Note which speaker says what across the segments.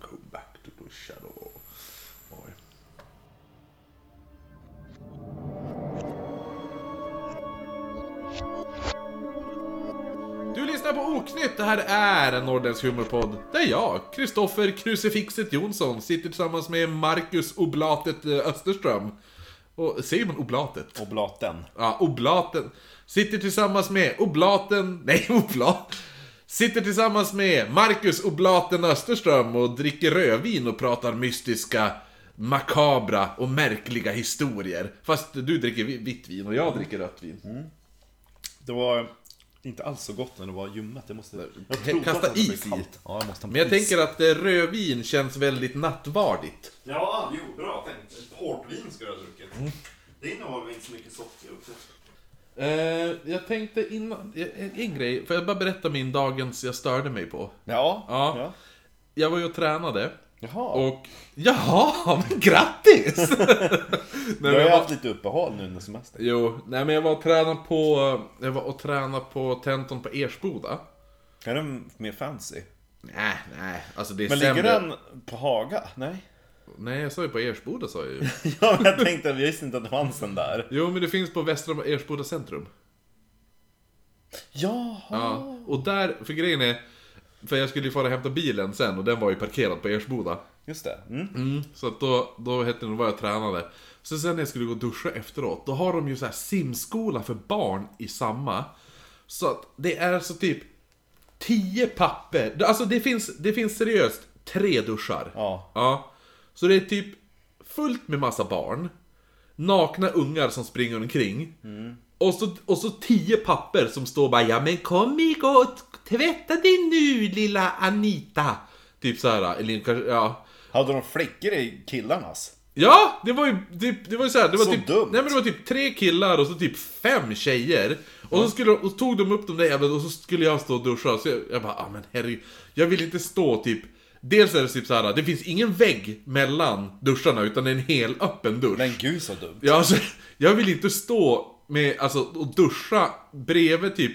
Speaker 1: Go back to the shadow. Oj. Du lyssnar på Oknytt, det här är en norrländsk humorpodd. Där jag, Kristoffer Krusifixet Jonsson, sitter tillsammans med Marcus Oblatet eh, Österström. Och, säger man Oblatet?
Speaker 2: Oblaten.
Speaker 1: Ja, Oblaten. Sitter tillsammans med Oblaten, nej Oblat. Sitter tillsammans med Marcus Oblaten Österström och dricker rödvin och pratar mystiska, makabra och märkliga historier. Fast du dricker vi- vitt vin och jag dricker rött vin.
Speaker 2: Det var inte alls så gott när det var ljummet. Jag måste... Jag
Speaker 1: Kasta
Speaker 2: att skulle
Speaker 1: is i.
Speaker 2: Ja, jag måste
Speaker 1: Men jag
Speaker 2: is.
Speaker 1: tänker att eh, rödvin känns väldigt nattvardigt.
Speaker 2: Ja, jo, bra tänkt. Ett hårt vin ska du ha druckit.
Speaker 1: Mm.
Speaker 2: Det innehåller inte så mycket socker också.
Speaker 1: Eh, jag tänkte innan, eh, en grej, får jag bara berätta min dagens jag störde mig på?
Speaker 2: Ja.
Speaker 1: Ja.
Speaker 2: ja.
Speaker 1: Jag var ju och tränade.
Speaker 2: Jaha.
Speaker 1: Och, jaha, men grattis! nej,
Speaker 2: du har ju
Speaker 1: var,
Speaker 2: haft lite uppehåll nu under semestern.
Speaker 1: jo, nej men jag var och tränade på, jag var och tränade på tenton på Ersboda.
Speaker 2: Är den mer fancy?
Speaker 1: Nej, nej, alltså det är
Speaker 2: Men
Speaker 1: sämre.
Speaker 2: ligger den på Haga? Nej.
Speaker 1: Nej, jag sa ju på Ersboda sa jag ju.
Speaker 2: Ja, men jag tänkte, jag visste inte att det fanns den där.
Speaker 1: Jo, men det finns på Västra Ersboda centrum.
Speaker 2: Jaha.
Speaker 1: Ja, och där, för grejen är, för jag skulle ju fara och hämta bilen sen och den var ju parkerad på Ersboda.
Speaker 2: Just det. Mm.
Speaker 1: Mm, så att då, då hette det, var jag tränade. Så sen när jag skulle gå och duscha efteråt, då har de ju så här simskola för barn i samma. Så att det är så typ 10 papper, alltså det finns, det finns seriöst tre duschar.
Speaker 2: Ja.
Speaker 1: Ja. Så det är typ fullt med massa barn, nakna ungar som springer omkring. Och, så, och så tio papper som står bara ja men kom och tvätta dig nu lilla Anita. Typ så här, eller kanske, ja.
Speaker 2: Hade de flickor i killarnas?
Speaker 1: Ja, det var ju typ, det var ju så här, det var
Speaker 2: Så
Speaker 1: typ,
Speaker 2: dumt.
Speaker 1: Nej men det var typ tre killar och så typ fem tjejer. Och så, skulle, de- och så tog de upp de där jävla, och så skulle jag stå och duscha. Så jag, jag bara, ah men herregud. Jag vill inte stå typ, dels är det typ så här, det finns ingen vägg mellan duscharna utan det är en hel öppen dusch.
Speaker 2: Men gud så dumt.
Speaker 1: Ja, alltså, jag vill inte stå med, alltså, och duscha bredvid typ,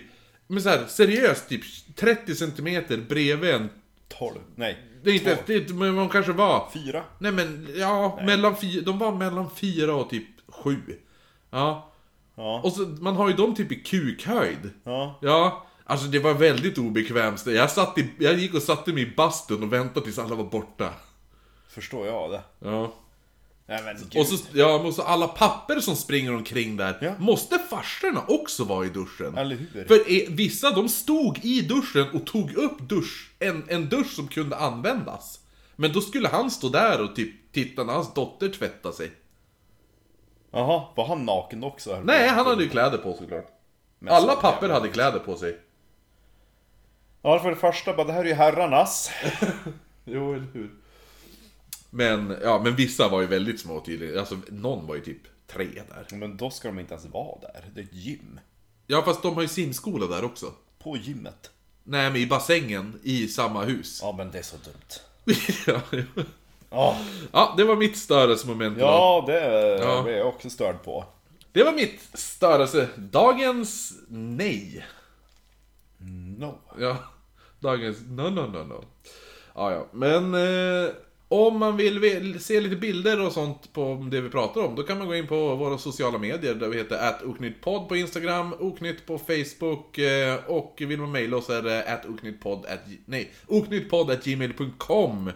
Speaker 1: men så här, seriöst typ 30 centimeter bredvid en,
Speaker 2: 12. Nej.
Speaker 1: det är inte, det, men de kanske var
Speaker 2: Fyra.
Speaker 1: Nej men, ja, mellan fyra, de var mellan fyra och typ sju. Ja.
Speaker 2: Ja.
Speaker 1: Och så, man har ju dem typ i kukhöjd.
Speaker 2: Ja.
Speaker 1: Ja. Alltså det var väldigt obekvämt. Jag, satt i, jag gick och satte mig i bastun och väntade tills alla var borta.
Speaker 2: Förstår jag det.
Speaker 1: Ja.
Speaker 2: Nej men gud.
Speaker 1: Och så, ja, och så alla papper som springer omkring där.
Speaker 2: Ja.
Speaker 1: Måste farsorna också vara i duschen?
Speaker 2: Eller hur?
Speaker 1: För eh, vissa de stod i duschen och tog upp dusch, en, en dusch som kunde användas. Men då skulle han stå där och typ titta när hans dotter tvättade sig.
Speaker 2: Jaha, var han naken också?
Speaker 1: Nej, han hade ju kläder på såklart.
Speaker 2: Men
Speaker 1: Alla
Speaker 2: så
Speaker 1: papper hade kläder på sig.
Speaker 2: Ja, för det första bara, det här är ju herrarnas.
Speaker 1: Jo, eller hur? Men, ja, men vissa var ju väldigt små tydligen. Alltså, någon var ju typ tre där.
Speaker 2: Men då ska de inte ens vara där. Det är ett gym.
Speaker 1: Ja, fast de har ju simskola där också.
Speaker 2: På gymmet.
Speaker 1: Nej, men i bassängen i samma hus.
Speaker 2: Ja, men det är så dumt.
Speaker 1: ja,
Speaker 2: Ja,
Speaker 1: ja, det var mitt störelsemoment
Speaker 2: ja det
Speaker 1: Ja.
Speaker 2: är jag också störd på.
Speaker 1: Det var mitt störelse. Dagens nej.
Speaker 2: No.
Speaker 1: Ja, dagens no, no, no, no. Ja, ja. Men eh, om man vill, se lite bilder och sånt på det vi pratar om, då kan man gå in på våra sociala medier där vi heter atoknyttpodd på Instagram, oknytt på Facebook eh, och vill man mejla oss är det nej, oknyttpodd gmail.com.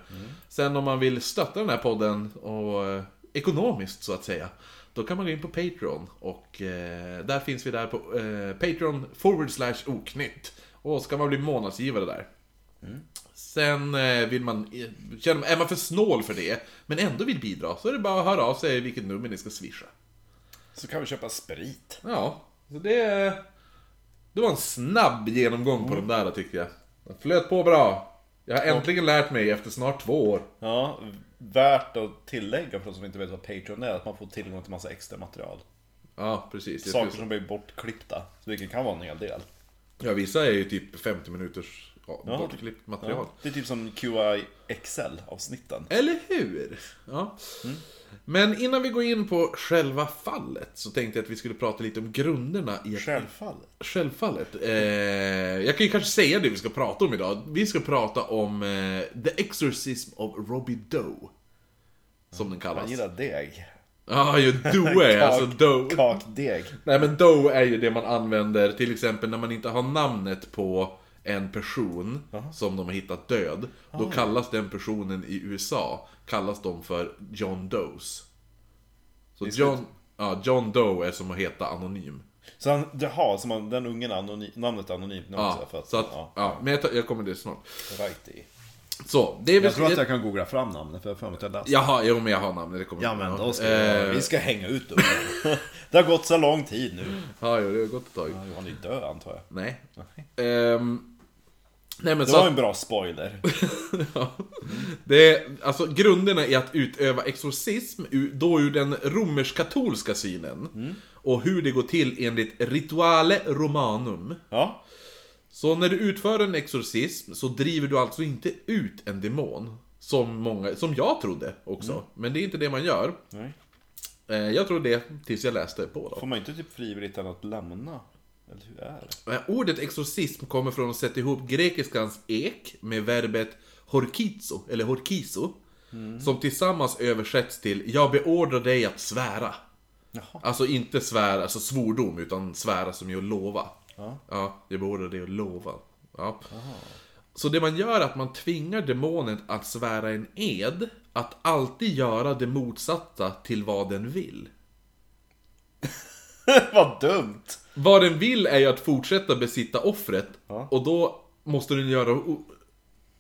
Speaker 1: Sen om man vill stötta den här podden och eh, ekonomiskt så att säga, då kan man gå in på Patreon och eh, där finns vi där på eh, Patreon forward slash oknytt. Och ska man bli månadsgivare där. Sen eh, vill man, eh, känner, är man för snål för det, men ändå vill bidra, så är det bara att höra av sig vilket nummer ni ska swisha.
Speaker 2: Så kan vi köpa sprit.
Speaker 1: Ja, så det... Det var en snabb genomgång på de där tycker jag. Den flöt på bra. Jag har äntligen lärt mig efter snart två år.
Speaker 2: Ja, värt att tillägga för de som inte vet vad Patreon är, att man får tillgång till massa extra material.
Speaker 1: Ja, precis.
Speaker 2: Saker som blir bortklippta, vilket kan vara en hel del.
Speaker 1: Ja, vissa är ju typ 50 minuters ja, bortklippt material.
Speaker 2: Ja. Det är typ som QI XL-avsnitten.
Speaker 1: Eller hur? Ja. Men innan vi går in på själva fallet så tänkte jag att vi skulle prata lite om grunderna i
Speaker 2: Självfallet.
Speaker 1: Självfallet. Eh, jag kan ju kanske säga det vi ska prata om idag. Vi ska prata om eh, The Exorcism of Robbie Doe. Som den kallas.
Speaker 2: Han gillar deg.
Speaker 1: Ja, ju Doe är alltså Doe.
Speaker 2: Kakdeg.
Speaker 1: Nej men Doe är ju det man använder till exempel när man inte har namnet på en person som de har hittat död. Då kallas den personen i USA, kallas de för John Does. Så John, ja, John Doe är som att heta anonym.
Speaker 2: Så han, jaha, så man, den ungen anonym, namnet anonymt nu också?
Speaker 1: Ja,
Speaker 2: För att,
Speaker 1: så att,
Speaker 2: ja,
Speaker 1: ja, men jag, tar, jag kommer till det snart.
Speaker 2: right i.
Speaker 1: Så, det är.
Speaker 3: Jag tror att jag kan googla fram namnet för jag för mig att jag läste.
Speaker 1: Jaha, jo men jag har namnet, det kommer
Speaker 3: Ja men då ska
Speaker 1: Eh.
Speaker 2: Vi ska hänga ut ungen. Det har gått så lång tid nu.
Speaker 1: Ja, jo, det har gått ett tag.
Speaker 2: Ja, Han är ju död antar jag.
Speaker 1: Nej. Ehm, nej men
Speaker 2: Det
Speaker 1: så...
Speaker 2: var en bra spoiler.
Speaker 1: Det är, alltså grunderna i att utöva exorcism, då ur den romersk-katolska synen. Och hur det går till enligt rituale romanum.
Speaker 2: Ja.
Speaker 1: Så när du utför en exorcism så driver du alltså inte ut en demon. Som många, som jag trodde också. Men det är inte det man gör.
Speaker 2: Nej.
Speaker 1: Eh, Jag trodde det tills jag läste på då.
Speaker 2: Får man inte typ frivilligt att lämna? Eller hur är det?
Speaker 1: Eh, Ordet exorcism kommer från att sätta ihop grekiskans ek med verbet horkizo, eller horkizo. Som tillsammans översätts till Jag beordrar dig att svära.
Speaker 2: Jaha.
Speaker 1: Alltså inte svära, alltså svordom, utan svära som är att lova.
Speaker 2: Ja.
Speaker 1: Ja, jag beordrar dig att lova. Ja. Så det man gör är att man tvingar demonen att svära en ed, att alltid göra det motsatta till vad den vill.
Speaker 2: Vad dumt!
Speaker 1: Vad den vill är ju att fortsätta besitta offret,
Speaker 2: Ja.
Speaker 1: och då måste den göra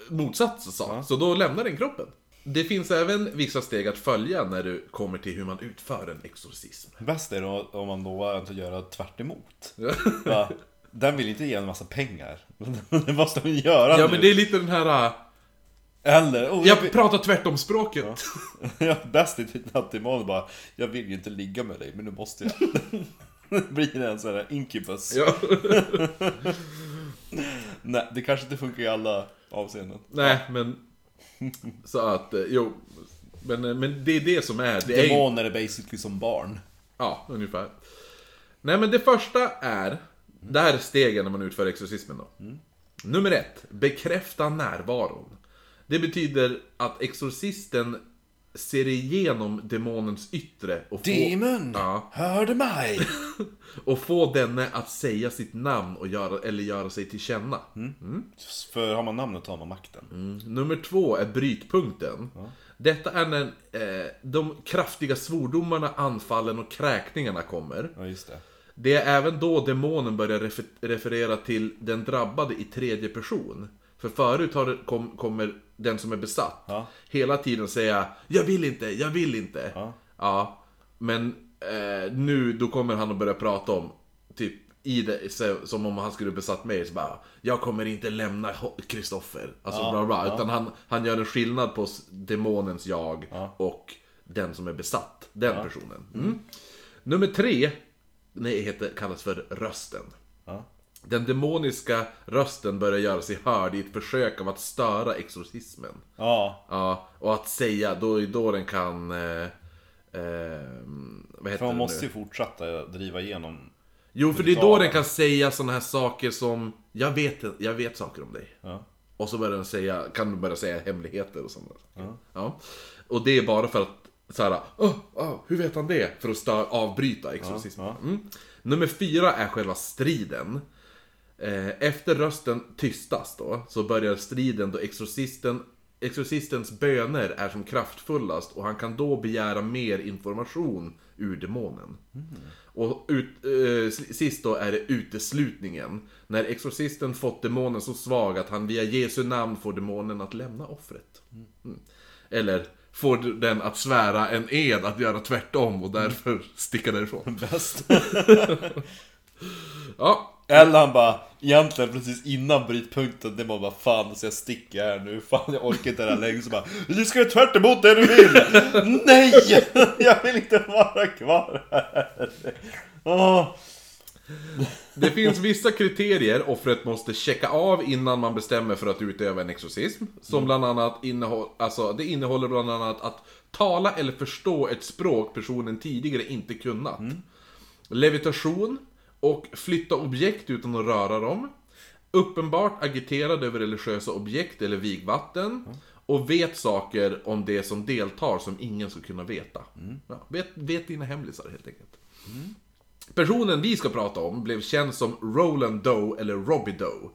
Speaker 1: motsatsen sak, så då lämnar den kroppen. Det finns även vissa steg att följa när du kommer till hur man utför en exorcism.
Speaker 2: Bäst är det om man lovar att göra tvärt emot. Va? Den vill inte ge en massa pengar. Det måste hon göra
Speaker 1: Ja
Speaker 2: nu.
Speaker 1: men det är lite den här... äh,
Speaker 2: Eller, oh, jag
Speaker 1: pratar tvärtom språket.
Speaker 2: ja, bäst är att Timon bara Jag vill ju inte ligga med dig, men nu måste jag. Det blir en sån här incubus.
Speaker 1: Ja.
Speaker 2: Nej, det kanske inte funkar i alla avseenden.
Speaker 1: Nej, men... Så att, eh, jo. Men, eh, men det är det som är... Det är
Speaker 2: Demoner är basically som barn.
Speaker 1: Ja, ungefär. Nej men det första är, det här är stegen när man utför exorcismen då. Nummer ett, bekräfta närvaron. Det betyder att exorcisten ser igenom demonens yttre och får,
Speaker 2: Demon!
Speaker 1: Ja.
Speaker 2: Hörde mig!
Speaker 1: och få denne att säga sitt namn och göra, eller göra sig till känna.
Speaker 2: För har man namnet har man makten.
Speaker 1: Nummer två är brytpunkten. Detta är när eh, de kraftiga svordomarna, anfallen och kräkningarna kommer.
Speaker 2: Ja, just det.
Speaker 1: Det är även då demonen börjar refer- referera till den drabbade i tredje person. För förut har det, kom, kommer den som är besatt
Speaker 2: Ja.
Speaker 1: hela tiden säga Jag vill inte, jag vill inte.
Speaker 2: Ja.
Speaker 1: Ja, men eh, nu då kommer han att börja prata om typ i det, som om han skulle besatt mig, så bara Jag kommer inte lämna Kristoffer. Alltså
Speaker 2: Ja,
Speaker 1: bla bla.
Speaker 2: ja.
Speaker 1: Utan han, han gör en skillnad på demonens jag
Speaker 2: Ja.
Speaker 1: och den som är besatt. Den personen. Mm. Nummer tre, nej, heter, kallas för rösten.
Speaker 2: Ja.
Speaker 1: Den demoniska rösten börjar göra sig hörd i ett försök av att störa exorcismen.
Speaker 2: Ja,
Speaker 1: Ja, och att säga, då är då den kan... Eh, eh, vad heter
Speaker 2: för man
Speaker 1: det
Speaker 2: måste
Speaker 1: nu?
Speaker 2: ju fortsätta driva igenom.
Speaker 1: Jo, för det är då den kan säga såna här saker som Jag vet, jag vet saker om dig.
Speaker 2: Ja.
Speaker 1: Och så börjar den säga, kan du börja säga hemligheter och sådana saker. Ja. Och det är bara för att så här, oh, oh, hur vet han det? För att avbryta exorcismen.
Speaker 2: Ja,
Speaker 1: Mm. Nummer fyra är själva striden. Eh, Efter rösten tystas då, så börjar striden då exorcisten Exorcistens böner är som kraftfullast och han kan då begära mer information ur demonen. Och ut, eh, sist då är det uteslutningen. När exorcisten fått demonen så svag att han via Jesu namn får demonen att lämna offret. Mm. Eller får den att svära en ed att göra tvärtom och därför sticka därifrån.
Speaker 2: Bäst.
Speaker 1: Ja,
Speaker 2: Eller han bara, egentligen precis innan brytpunkten, det var bara fan så jag sticker här nu, fan jag orkar inte det här längre, så bara Du ska göra tvärt emot det du vill! Nej! Jag vill inte vara kvar här! Åh.
Speaker 1: Det finns vissa kriterier offret måste checka av innan man bestämmer för att utöva en exorcism. Som bland annat innehåller, alltså, det innehåller bland annat att tala eller förstå ett språk personen tidigare inte kunnat. Levitation och flytta objekt utan att röra dem. Uppenbart agiterad över religiösa objekt eller vigvatten. Och vet saker om det som deltar som ingen ska kunna veta. Ja, vet, vet dina hemlisar helt enkelt. Personen vi ska prata om blev känd som Roland Doe eller Robbie Doe.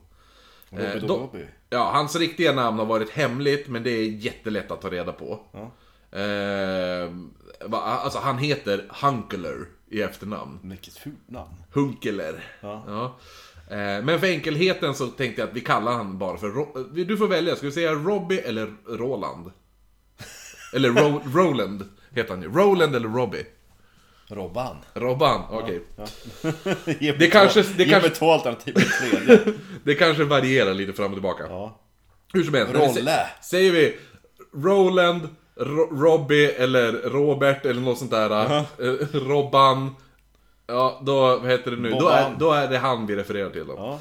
Speaker 2: Robbie
Speaker 1: Eh,
Speaker 2: Doe Robbie.
Speaker 1: Ja, hans riktiga namn har varit hemligt, men det är jättelätt att ta reda på. Eh, va- alltså, han heter Hunkeler i efternamn.
Speaker 2: Vilket fult namn.
Speaker 1: Hunkeler. Ja. Eh, men för enkelheten så tänkte jag att vi kallar han bara för Ro- Du får välja, ska vi säga Robbie eller Roland? Eller Ro- Roland heter han ju. Roland eller Robbie?
Speaker 2: Robban.
Speaker 1: Robban, okej.
Speaker 2: Ge mig
Speaker 1: Det kanske- det
Speaker 2: ge
Speaker 1: kanske-
Speaker 2: mig två alternativ tredje.
Speaker 1: Det kanske varierar lite fram och tillbaka.
Speaker 2: Ja.
Speaker 1: Hur som helst.
Speaker 2: Rolle.
Speaker 1: sä- Säger vi Roland, Ro- Robbie eller Robert eller något sånt där. eh, Robban. Ja, då, vad heter det nu? Då är, då är det han vi refererar till. Då.
Speaker 2: Ja.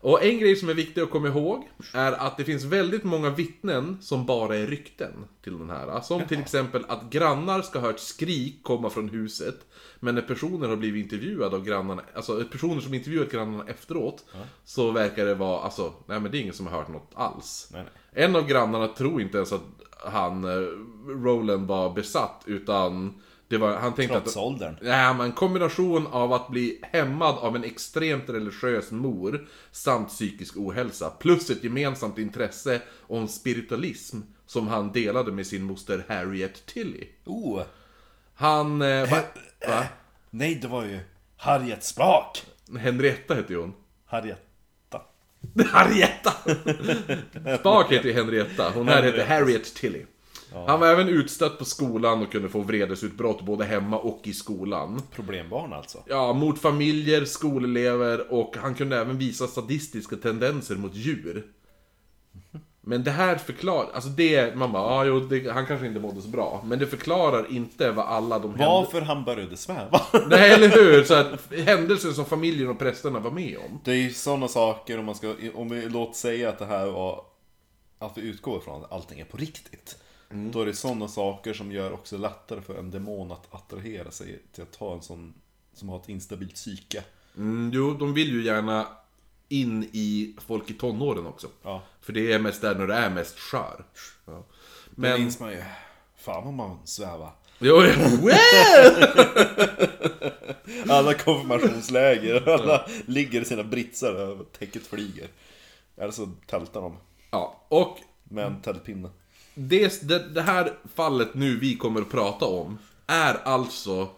Speaker 1: Och en grej som är viktig att komma ihåg är att det finns väldigt många vittnen som bara är rykten till den här. Som till exempel att grannar ska ha hört skrik komma från huset. Men när personer har blivit intervjuade av grannarna, alltså personer som intervjuat grannarna efteråt. Så verkar det vara, alltså, nej men det är ingen som har hört något alls.
Speaker 2: Nej, nej.
Speaker 1: En av grannarna tror inte ens att han, eh, Roland var besatt, utan det var, han tänkte att...
Speaker 2: Trots åldern.
Speaker 1: Ja, men en kombination av att bli hämmad av en extremt religiös mor samt psykisk ohälsa, plus ett gemensamt intresse om spiritualism som han delade med sin moster Harriet Tilly.
Speaker 2: Oh.
Speaker 1: Han... Eh, va, va?
Speaker 2: Nej, det var ju Harriet Spak.
Speaker 1: Henrietta hette ju hon.
Speaker 2: Harrietta.
Speaker 1: Harrietta! Spak heter ju Henrietta, hon här heter Harriet Tilly. Han var även utstött på skolan och kunde få vredesutbrott både hemma och i skolan.
Speaker 2: Problembarn alltså.
Speaker 1: Ja, mot familjer, skolelever och han kunde även visa sadistiska tendenser mot djur. Men det här förklarar, alltså det, man bara, ja jo, det, han kanske inte mådde så bra. Men det förklarar inte vad alla de.
Speaker 2: Varför han började sväva.
Speaker 1: Nej, eller hur? Så att, händelser som familjen och prästerna var med om.
Speaker 2: Det är ju sådana saker om man ska, om vi låt säga att det här var, att vi utgår ifrån att allting är på riktigt. Då är det sådana saker som gör också lättare för en demon att attrahera sig till att ta en sån, som har ett instabilt psyke.
Speaker 1: Mm, jo, de vill ju gärna in i folk i tonåren också.
Speaker 2: Ja.
Speaker 1: För det är mest där när det är mest skör. Ja.
Speaker 2: Men
Speaker 1: Men...
Speaker 2: minns man ju, fan vad man svävar.
Speaker 1: Jo, jo.
Speaker 2: Alla konfirmationsläger, alla ligger i sina britsar över täcket flyger. Eller så tältar de
Speaker 1: ja, och
Speaker 2: med en tältpinne.
Speaker 1: det, det, det här fallet nu vi kommer att prata om är alltså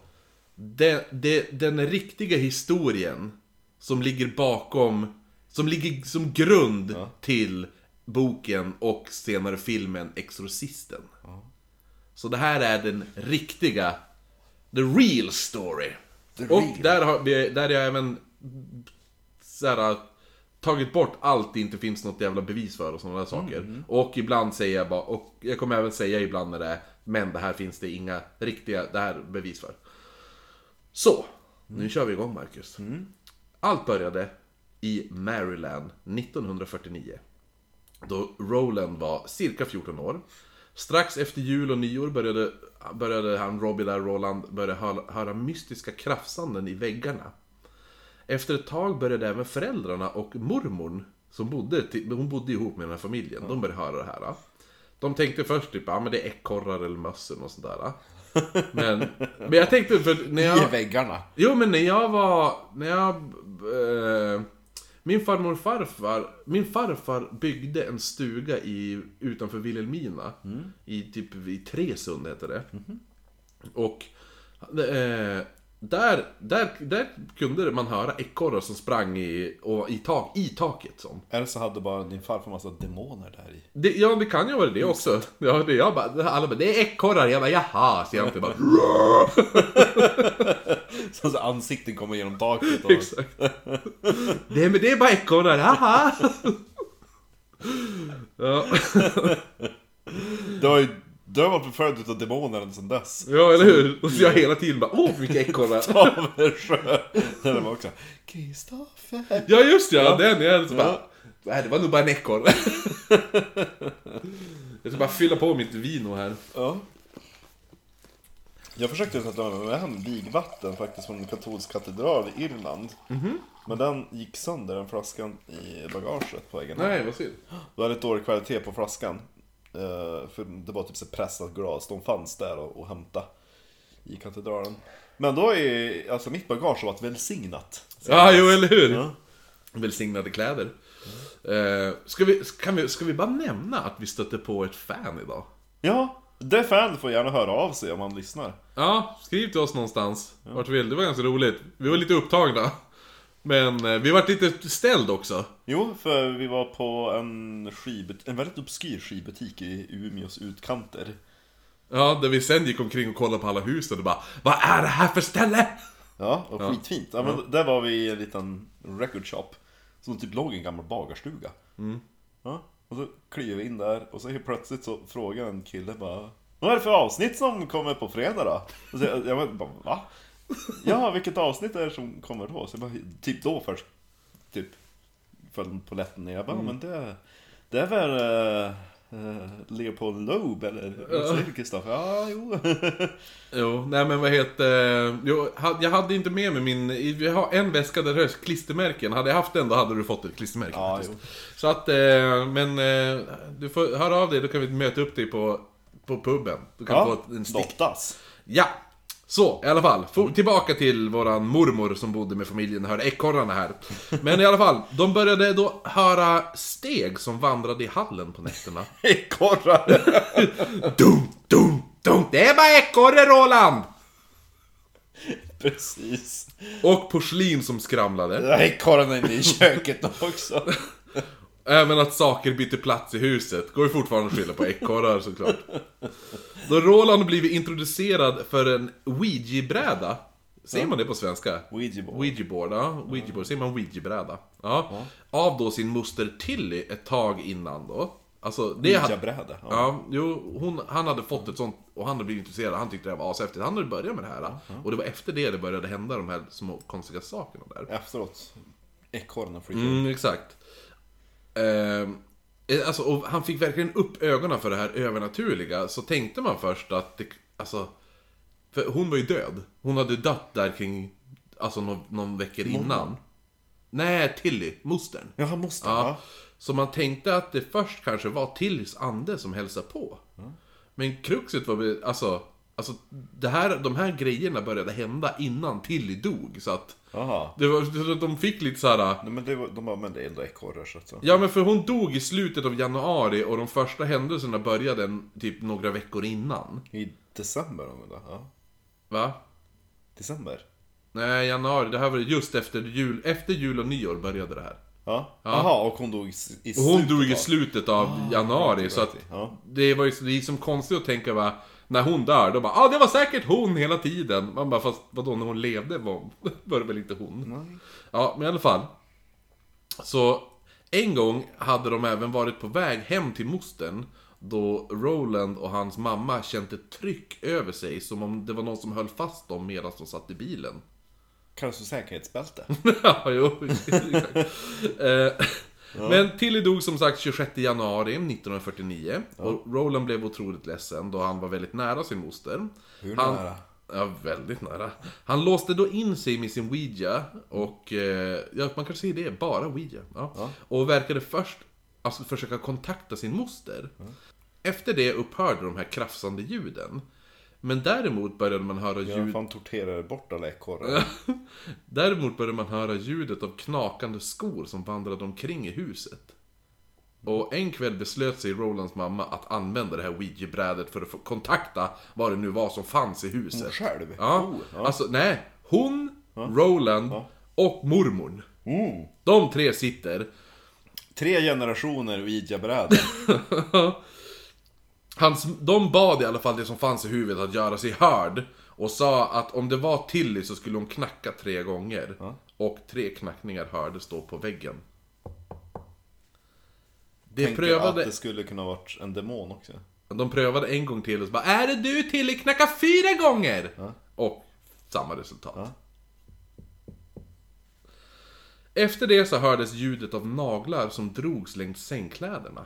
Speaker 1: det, det, den riktiga historien som ligger bakom, som ligger som grund till boken och senare filmen Exorcisten. Så det här är den riktiga, the real story. och där har vi, där har jag även så här, tagit bort allt det inte finns något jävla bevis för och sådana där saker. Och ibland säger jag bara, och jag kommer även säga ibland när det är, men det här finns det inga riktiga, det här är bevis för. Så, nu kör vi igång Marcus. Allt började i Maryland 1949. Då Roland var cirka 14 år. Strax efter jul och nyår började, började han, Robbie där, Roland, börja höra, höra mystiska krafsanden i väggarna. Efter ett tag började även föräldrarna och mormorn, som bodde, hon bodde ihop med den här familjen, de började höra det här. De tänkte först typ, ja men det är ekorrar eller möss eller något sånt där. Men, men jag tänkte, för när jag...
Speaker 2: I väggarna.
Speaker 1: Jo men när jag var, när jag... Eh, min farmor och farfar, min farfar byggde en stuga i, utanför Vilhelmina. I typ i Tresund heter det. Och eh, där, där, där kunde man höra ekorrar som sprang i, och i, tak, i taket. Som.
Speaker 2: Eller så hade bara din farfar massa demoner där i.
Speaker 1: Det, ja, det kan ju vara det också. Ja, det, jag bara, alla bara, det är ekorrar. Jag bara, jaha. Så jag inte bara,
Speaker 2: Så alltså, ansikten kommer genom taket och...
Speaker 1: Exakt. Nej men det är bara ekorrar, haha! ja.
Speaker 2: Det var ju Du har varit förföljd utav demoner sen dess.
Speaker 1: Ja, eller hur? Och så jag hela tiden bara åh vilka ekorrar.
Speaker 2: Taversjö. Den var också... Kristoffer.
Speaker 1: Ja just ja, den är så bara... Nej, det var nog bara en ekorre. jag ska bara fylla på mitt vino här.
Speaker 2: Ja. Jag försökte sätta mig med hem vigvatten faktiskt från en katolsk katedral i Irland. Men den gick sönder, den flaskan, i bagaget på vägen hem.
Speaker 1: Nej, vad synd.
Speaker 2: Det hade ett dålig kvalitet på flaskan. Eh, för det var typ så pressat glas, de fanns där och, och hämta i katedralen. Men då är, alltså mitt bagage varit välsignat.
Speaker 1: Ja, jo eller hur?
Speaker 2: Ja.
Speaker 1: Välsignade kläder. Eh, ska, vi, kan vi, ska vi bara nämna att vi stötte på ett fan idag?
Speaker 2: Ja, det fan får gärna höra av sig om man lyssnar.
Speaker 1: Ja, skriv till oss någonstans. Vart du vill. Det var ganska roligt. Vi var lite upptagna. Men eh, vi vart lite ställd också.
Speaker 2: Jo, för vi var på en skibut- en väldigt obskyr skivbutik i Umeås utkanter.
Speaker 1: Ja, där vi sen gick omkring och kollade på alla husen och bara Vad är det här för ställe?
Speaker 2: Ja, och skitfint. Ja, men Där var vi i en liten record shop. Som typ låg i en gammal bagarstuga. Ja, och så kliver vi in där och så helt plötsligt så frågar en kille bara Vad är det för avsnitt som kommer på fredag då? Och så jag, jag bara, va? Ja, vilket avsnitt är det som kommer då? Så bara, typ då först, typ föll på lätten ner. Jag bara, men det, det är väl uh, Leopold Loeb eller Kristoffer? Ja, jo.
Speaker 1: Jo, nej men vad heter... Jo, ha- jag hade inte med mig min... Vi har en väska där det är klistermärken. Hade jag haft den då hade du fått ett klistermärke
Speaker 2: Ja.
Speaker 1: Så att, eh, men eh, du får höra av dig, då kan vi möta upp dig på, på puben. Du kan få
Speaker 2: ja,
Speaker 1: ett- en stick.
Speaker 2: Dottas.
Speaker 1: Ja! Så, i alla fall. For, tillbaka till våran mormor som bodde med familjen och hörde ekorrarna här. Men i alla fall, de började då höra steg som vandrade i hallen på nätterna.
Speaker 2: Ekorrar!
Speaker 1: Dum, dum, dum! Det är bara ekorre Roland!
Speaker 2: Precis.
Speaker 1: Och porslin som skramlade.
Speaker 2: Ekorrarna inne i köket också.
Speaker 1: Även att saker bytte plats i huset. Går ju fortfarande att skylla på ekorrar såklart. Då Roland blivit introducerad för en Ouija-bräda. Säger man det på svenska?
Speaker 2: Ouija board.
Speaker 1: Ouija ja. Ouija board. Säger man Ouija-bräda? Ja. Av då sin moster Tilly ett tag innan då. Alltså, det hade...
Speaker 2: Ouija-bräda, ja.
Speaker 1: Ja, jo, hon, han hade fått ett sånt och han hade blivit intresserad. Han tyckte det var ashäftigt. Han hade börjat med det här. Och det var efter det det började hända de här små konstiga sakerna där.
Speaker 2: Efteråt. Ekorrarna freakar
Speaker 1: Mm, exakt. Ehm, eh, alltså, han fick verkligen upp ögonen för det här övernaturliga. Så tänkte man först att det, alltså... För hon var ju död. Hon hade dött där kring, alltså någon, någon veckor innan. Nej, Tilly, mostern.
Speaker 2: Ja, han måste.
Speaker 1: Ja.
Speaker 2: Ja.
Speaker 1: Så man tänkte att det först kanske var Tillys ande som hälsade på. Men kruxet var alltså... Alltså, det här, de här grejerna började hända innan Tilly dog, så att...
Speaker 2: Jaha.
Speaker 1: Det var, de fick lite så här.
Speaker 2: Nej, men det var, de är ändå ekorrar så att så.
Speaker 1: Ja men för hon dog i slutet av januari och de första händelserna började typ några veckor innan.
Speaker 2: I december någon gång? Ja.
Speaker 1: Va?
Speaker 2: December?
Speaker 1: Nej, januari. Det här var just efter jul. Efter jul och nyår började det här.
Speaker 2: Ja. Jaha, och hon dog i, s- i
Speaker 1: Och hon
Speaker 2: slutet
Speaker 1: dog i
Speaker 2: av-
Speaker 1: slutet av januari, så att...
Speaker 2: Ja.
Speaker 1: Det var ju det är som konstigt att tänka va, när hon dör, då bara ah, det var säkert hon hela tiden. Man bara, fast vadå, när hon levde var, var det väl inte hon? Ja, men i alla fall. Så, en gång hade de även varit på väg hem till mostern. Då Roland och hans mamma kände ett tryck över sig, som om det var någon som höll fast dem medan de satt i bilen.
Speaker 2: Kallas för säkerhetsbälte.
Speaker 1: ja, jo. exakt. Men Tilly dog som sagt 26 januari 1949. Och Roland blev otroligt ledsen då han var väldigt nära sin moster.
Speaker 2: Hur
Speaker 1: han,
Speaker 2: nära?
Speaker 1: Ja, väldigt nära. Han låste då in sig med sin Ouija och, eh, ja man kan säga det, bara Ouija. Ja. Och verkade först alltså, försöka kontakta sin moster. Efter det upphörde de här krafsande ljuden. Men däremot började man höra
Speaker 2: Ja,
Speaker 1: ljud...
Speaker 2: fan torterar bort alla ekorrar.
Speaker 1: Däremot började man höra ljudet av knakande skor som vandrade omkring i huset. Och en kväll beslöt sig Rolands mamma att använda det här Ouija-brädet för att få kontakta vad det nu var som fanns i huset.
Speaker 2: Hon själv?
Speaker 1: Ja,
Speaker 2: Oh, ja.
Speaker 1: alltså nej. Hon, Roland och mormorn.
Speaker 2: Mm.
Speaker 1: De tre sitter.
Speaker 2: Tre generationer Ouija-brädor.
Speaker 1: Hans, de bad i alla fall det som fanns i huvudet att göra sig hörd. Och sa att om det var Tilly så skulle hon knacka tre gånger. Och tre knackningar hördes då på väggen. Det
Speaker 2: Tänker
Speaker 1: prövade...
Speaker 2: att det skulle kunna varit en demon också.
Speaker 1: De prövade en gång till och så bara Är det du till? Knacka fyra gånger! Och samma resultat. Efter det så hördes ljudet av naglar som drogs längs sängkläderna.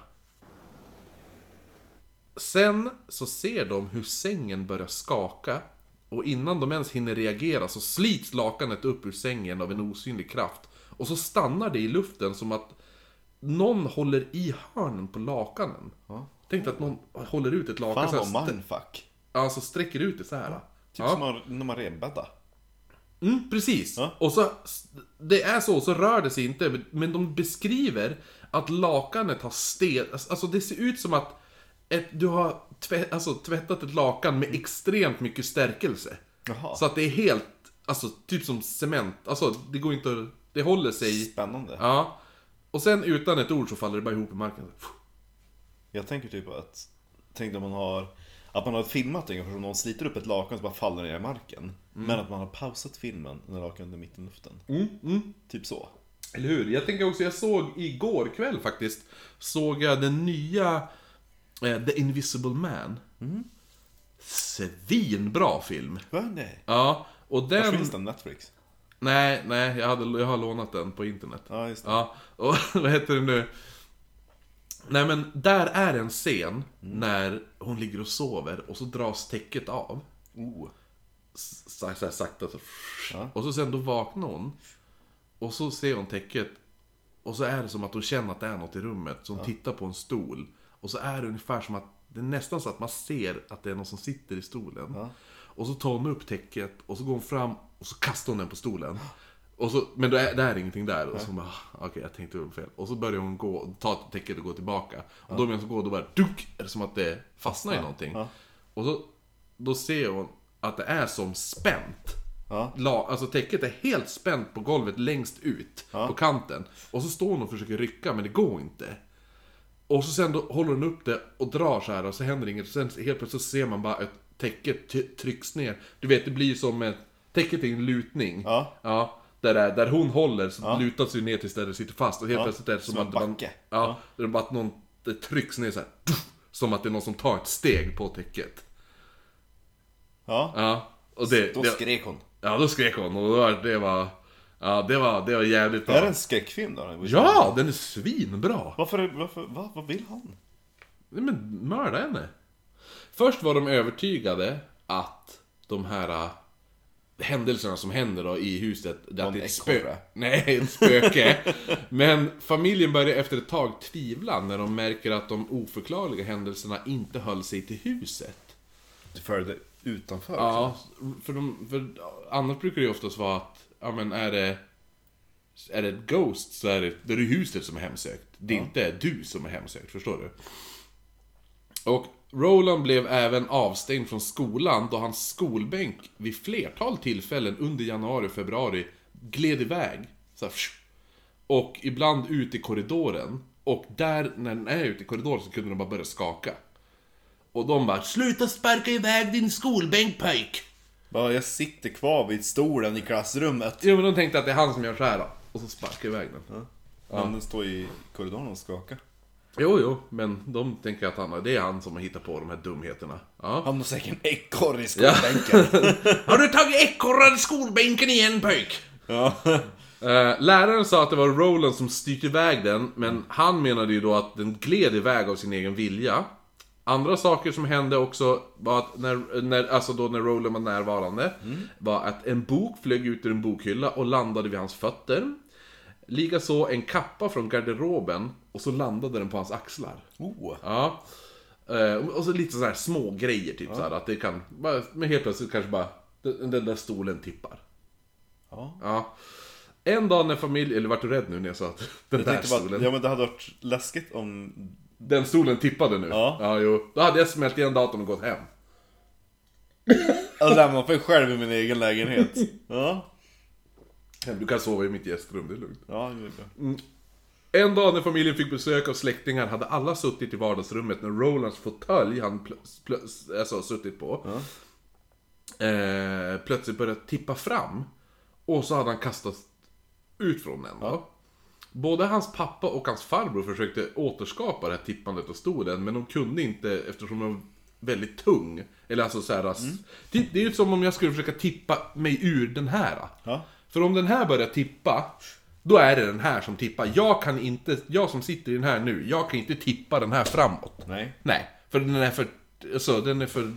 Speaker 1: Sen så ser de hur sängen börjar skaka och innan de ens hinner reagera så slits lakanet upp ur sängen av en osynlig kraft. Och så stannar det i luften som att någon håller i hörnen på lakanen. Tänk dig att någon håller ut ett lakan
Speaker 2: Fan
Speaker 1: så
Speaker 2: vad mindfuck.
Speaker 1: Alltså sträcker ut det så här.
Speaker 2: Typ som man- när man rebäddar.
Speaker 1: Mm, precis.
Speaker 2: Ja.
Speaker 1: Och så, det är så, så rör det sig inte, men de beskriver att lakanet har stel... Alltså det ser ut som att ett, du har tvätt, alltså, tvättat ett lakan med extremt mycket stärkelse.
Speaker 2: Jaha.
Speaker 1: Så att det är helt, alltså typ som cement. Alltså det går inte att... Det håller sig...
Speaker 2: Spännande.
Speaker 1: Ja. Och sen utan ett ord så faller det bara ihop i marken.
Speaker 2: Jag tänker typ att, tänk om man har, att man har filmat ungefär som någon sliter upp ett lakan så bara faller ner i marken. Men att man har pausat filmen när lakanet är mitt i luften. Typ så.
Speaker 1: Eller hur? Jag tänker också, jag såg igår kväll faktiskt, såg jag den nya The Invisible Man. Svinbra film.
Speaker 2: Va? Nej.
Speaker 1: Ja, och
Speaker 2: Var
Speaker 1: den...
Speaker 2: finns den? Netflix?
Speaker 1: Nej, nej, jag, hade, jag har lånat den på internet.
Speaker 2: Ja, just det.
Speaker 1: Ja, och vad heter det nu? Nej men, där är en scen när hon ligger och sover och så dras täcket av.
Speaker 2: Oh.
Speaker 1: Så så här sakta så...
Speaker 2: Ja.
Speaker 1: Och så sen då vaknar hon. Och så ser hon täcket. Och så är det som att hon känner att det är något i rummet. Så hon tittar på en stol. Och så är det ungefär som att, det är nästan så att man ser att det är någon som sitter i stolen. Och så tar hon upp täcket och så går hon fram och så kastar hon den på stolen. Och så, men det är, det är ingenting där. Och så bara, "Ah, okej jag tänkte väl fel. Och så börjar hon gå, ta täcket och gå tillbaka. Och då medan hon går, då bara, dunk! Är det som att det fastnar i någonting.
Speaker 2: Ja.
Speaker 1: Och så, då ser hon att det är som spänt.
Speaker 2: Ja.
Speaker 1: La, alltså täcket är helt spänt på golvet längst ut på kanten. Och så står hon och försöker rycka men det går inte. Och så sen då håller hon upp det och drar så här och så händer inget. Och sen helt plötsligt så ser man bara att täcket ty- trycks ner. Du vet, det blir som ett... Täcket är en lutning.
Speaker 2: Ja.
Speaker 1: Ja. Där, det är, där hon håller så lutar sig ner tills där det sitter fast. Och helt
Speaker 2: Ja,
Speaker 1: plötsligt är det som,
Speaker 2: som en
Speaker 1: att man,
Speaker 2: backe.
Speaker 1: Ja, det är bara att någon... Det trycks ner så här. Som att det är någon som tar ett steg på täcket.
Speaker 2: Ja.
Speaker 1: Ja. Och det,
Speaker 2: Då
Speaker 1: det,
Speaker 2: skrek hon.
Speaker 1: Ja, då skrek hon och då var- det var... Ja, det var, det var jävligt
Speaker 2: Är
Speaker 1: bra.
Speaker 2: det en skräckfilm då?
Speaker 1: Ja, den är svinbra!
Speaker 2: Varför, varför, va, vad vill han?
Speaker 1: Nej, men mörda henne. Först var de övertygade att de här äh, händelserna som händer då i huset, det att det är ett spö...
Speaker 2: ekorre?
Speaker 1: Nej, ett spöke. Men familjen börjar efter ett tag tvivla när de märker att de oförklarliga händelserna inte höll sig till huset.
Speaker 2: Du följde utanför?
Speaker 1: Ja, för, de, för annars brukar det ju oftast vara att, ja men är det... Är det ett Ghost så är det, då är det huset som är hemsökt. Det är inte du som är hemsökt, förstår du? Och Roland blev även avstängd från skolan då hans skolbänk vid flertal tillfällen under januari och februari gled iväg. Så här, och ibland ut i korridoren. Och där, när den är ute i korridoren så kunde den bara börja skaka. Och de bara 'Sluta sparka iväg din skolbänk pojk!'
Speaker 2: Bara, jag sitter kvar vid stolen i klassrummet.
Speaker 1: Jo men de tänkte att det är han som gör så här då. Och så sparkar iväg den.
Speaker 2: Men den står i korridoren och skakar.
Speaker 1: Jo, jo, men de tänker att han, det är han som har hittat på de här dumheterna. Ja.
Speaker 2: Han har säkert en ekorre i skolbänken.
Speaker 1: Har du tagit ekorrar i skolbänken igen pojk?
Speaker 2: Ja.
Speaker 1: Eh, läraren sa att det var Roland som styrt iväg den, men han menade ju då att den gled iväg av sin egen vilja. Andra saker som hände också var att när, när, alltså då när Roland var närvarande, var att en bok flög ut ur en bokhylla och landade vid hans fötter. Likaså en kappa från garderoben och så landade den på hans axlar.
Speaker 2: Oh.
Speaker 1: Ja. Eh, Och så lite sådana här små grejer typ så här, att det kan, men helt plötsligt kanske bara, den, där stolen tippar.
Speaker 2: Ja.
Speaker 1: Ja. En dag när familjen, eller vart du rädd nu när jag sa att den
Speaker 2: Jag
Speaker 1: där
Speaker 2: tänkte bara,
Speaker 1: stolen,
Speaker 2: ja men det hade varit läskigt om...
Speaker 1: den stolen tippade nu.
Speaker 2: Ja.
Speaker 1: ja, jo. Då hade jag smält igen datorn och gått hem.
Speaker 2: Jag lämnar mig själv i min egen lägenhet. Ja.
Speaker 1: Du kan sova i mitt gästrum, det är lugnt.
Speaker 2: Ja, det är bra.
Speaker 1: En dag när familjen fick besök av släktingar hade alla suttit i vardagsrummet när Rolands fåtölj han alltså, suttit på eh, plötsligt började tippa fram. Och så hade han kastat ut från den då. Både hans pappa och hans farbror försökte återskapa det här tippandet och stolen, men de kunde inte eftersom den var väldigt tung. Eller alltså så här, typ, det är ju som om jag skulle försöka tippa mig ur den här.
Speaker 2: Ja.
Speaker 1: För om den här börjar tippa, då är det den här som tippar. Jag kan inte, jag som sitter i den här nu, jag kan inte tippa den här framåt.
Speaker 2: Nej.
Speaker 1: Nej, för den är för, alltså, den är för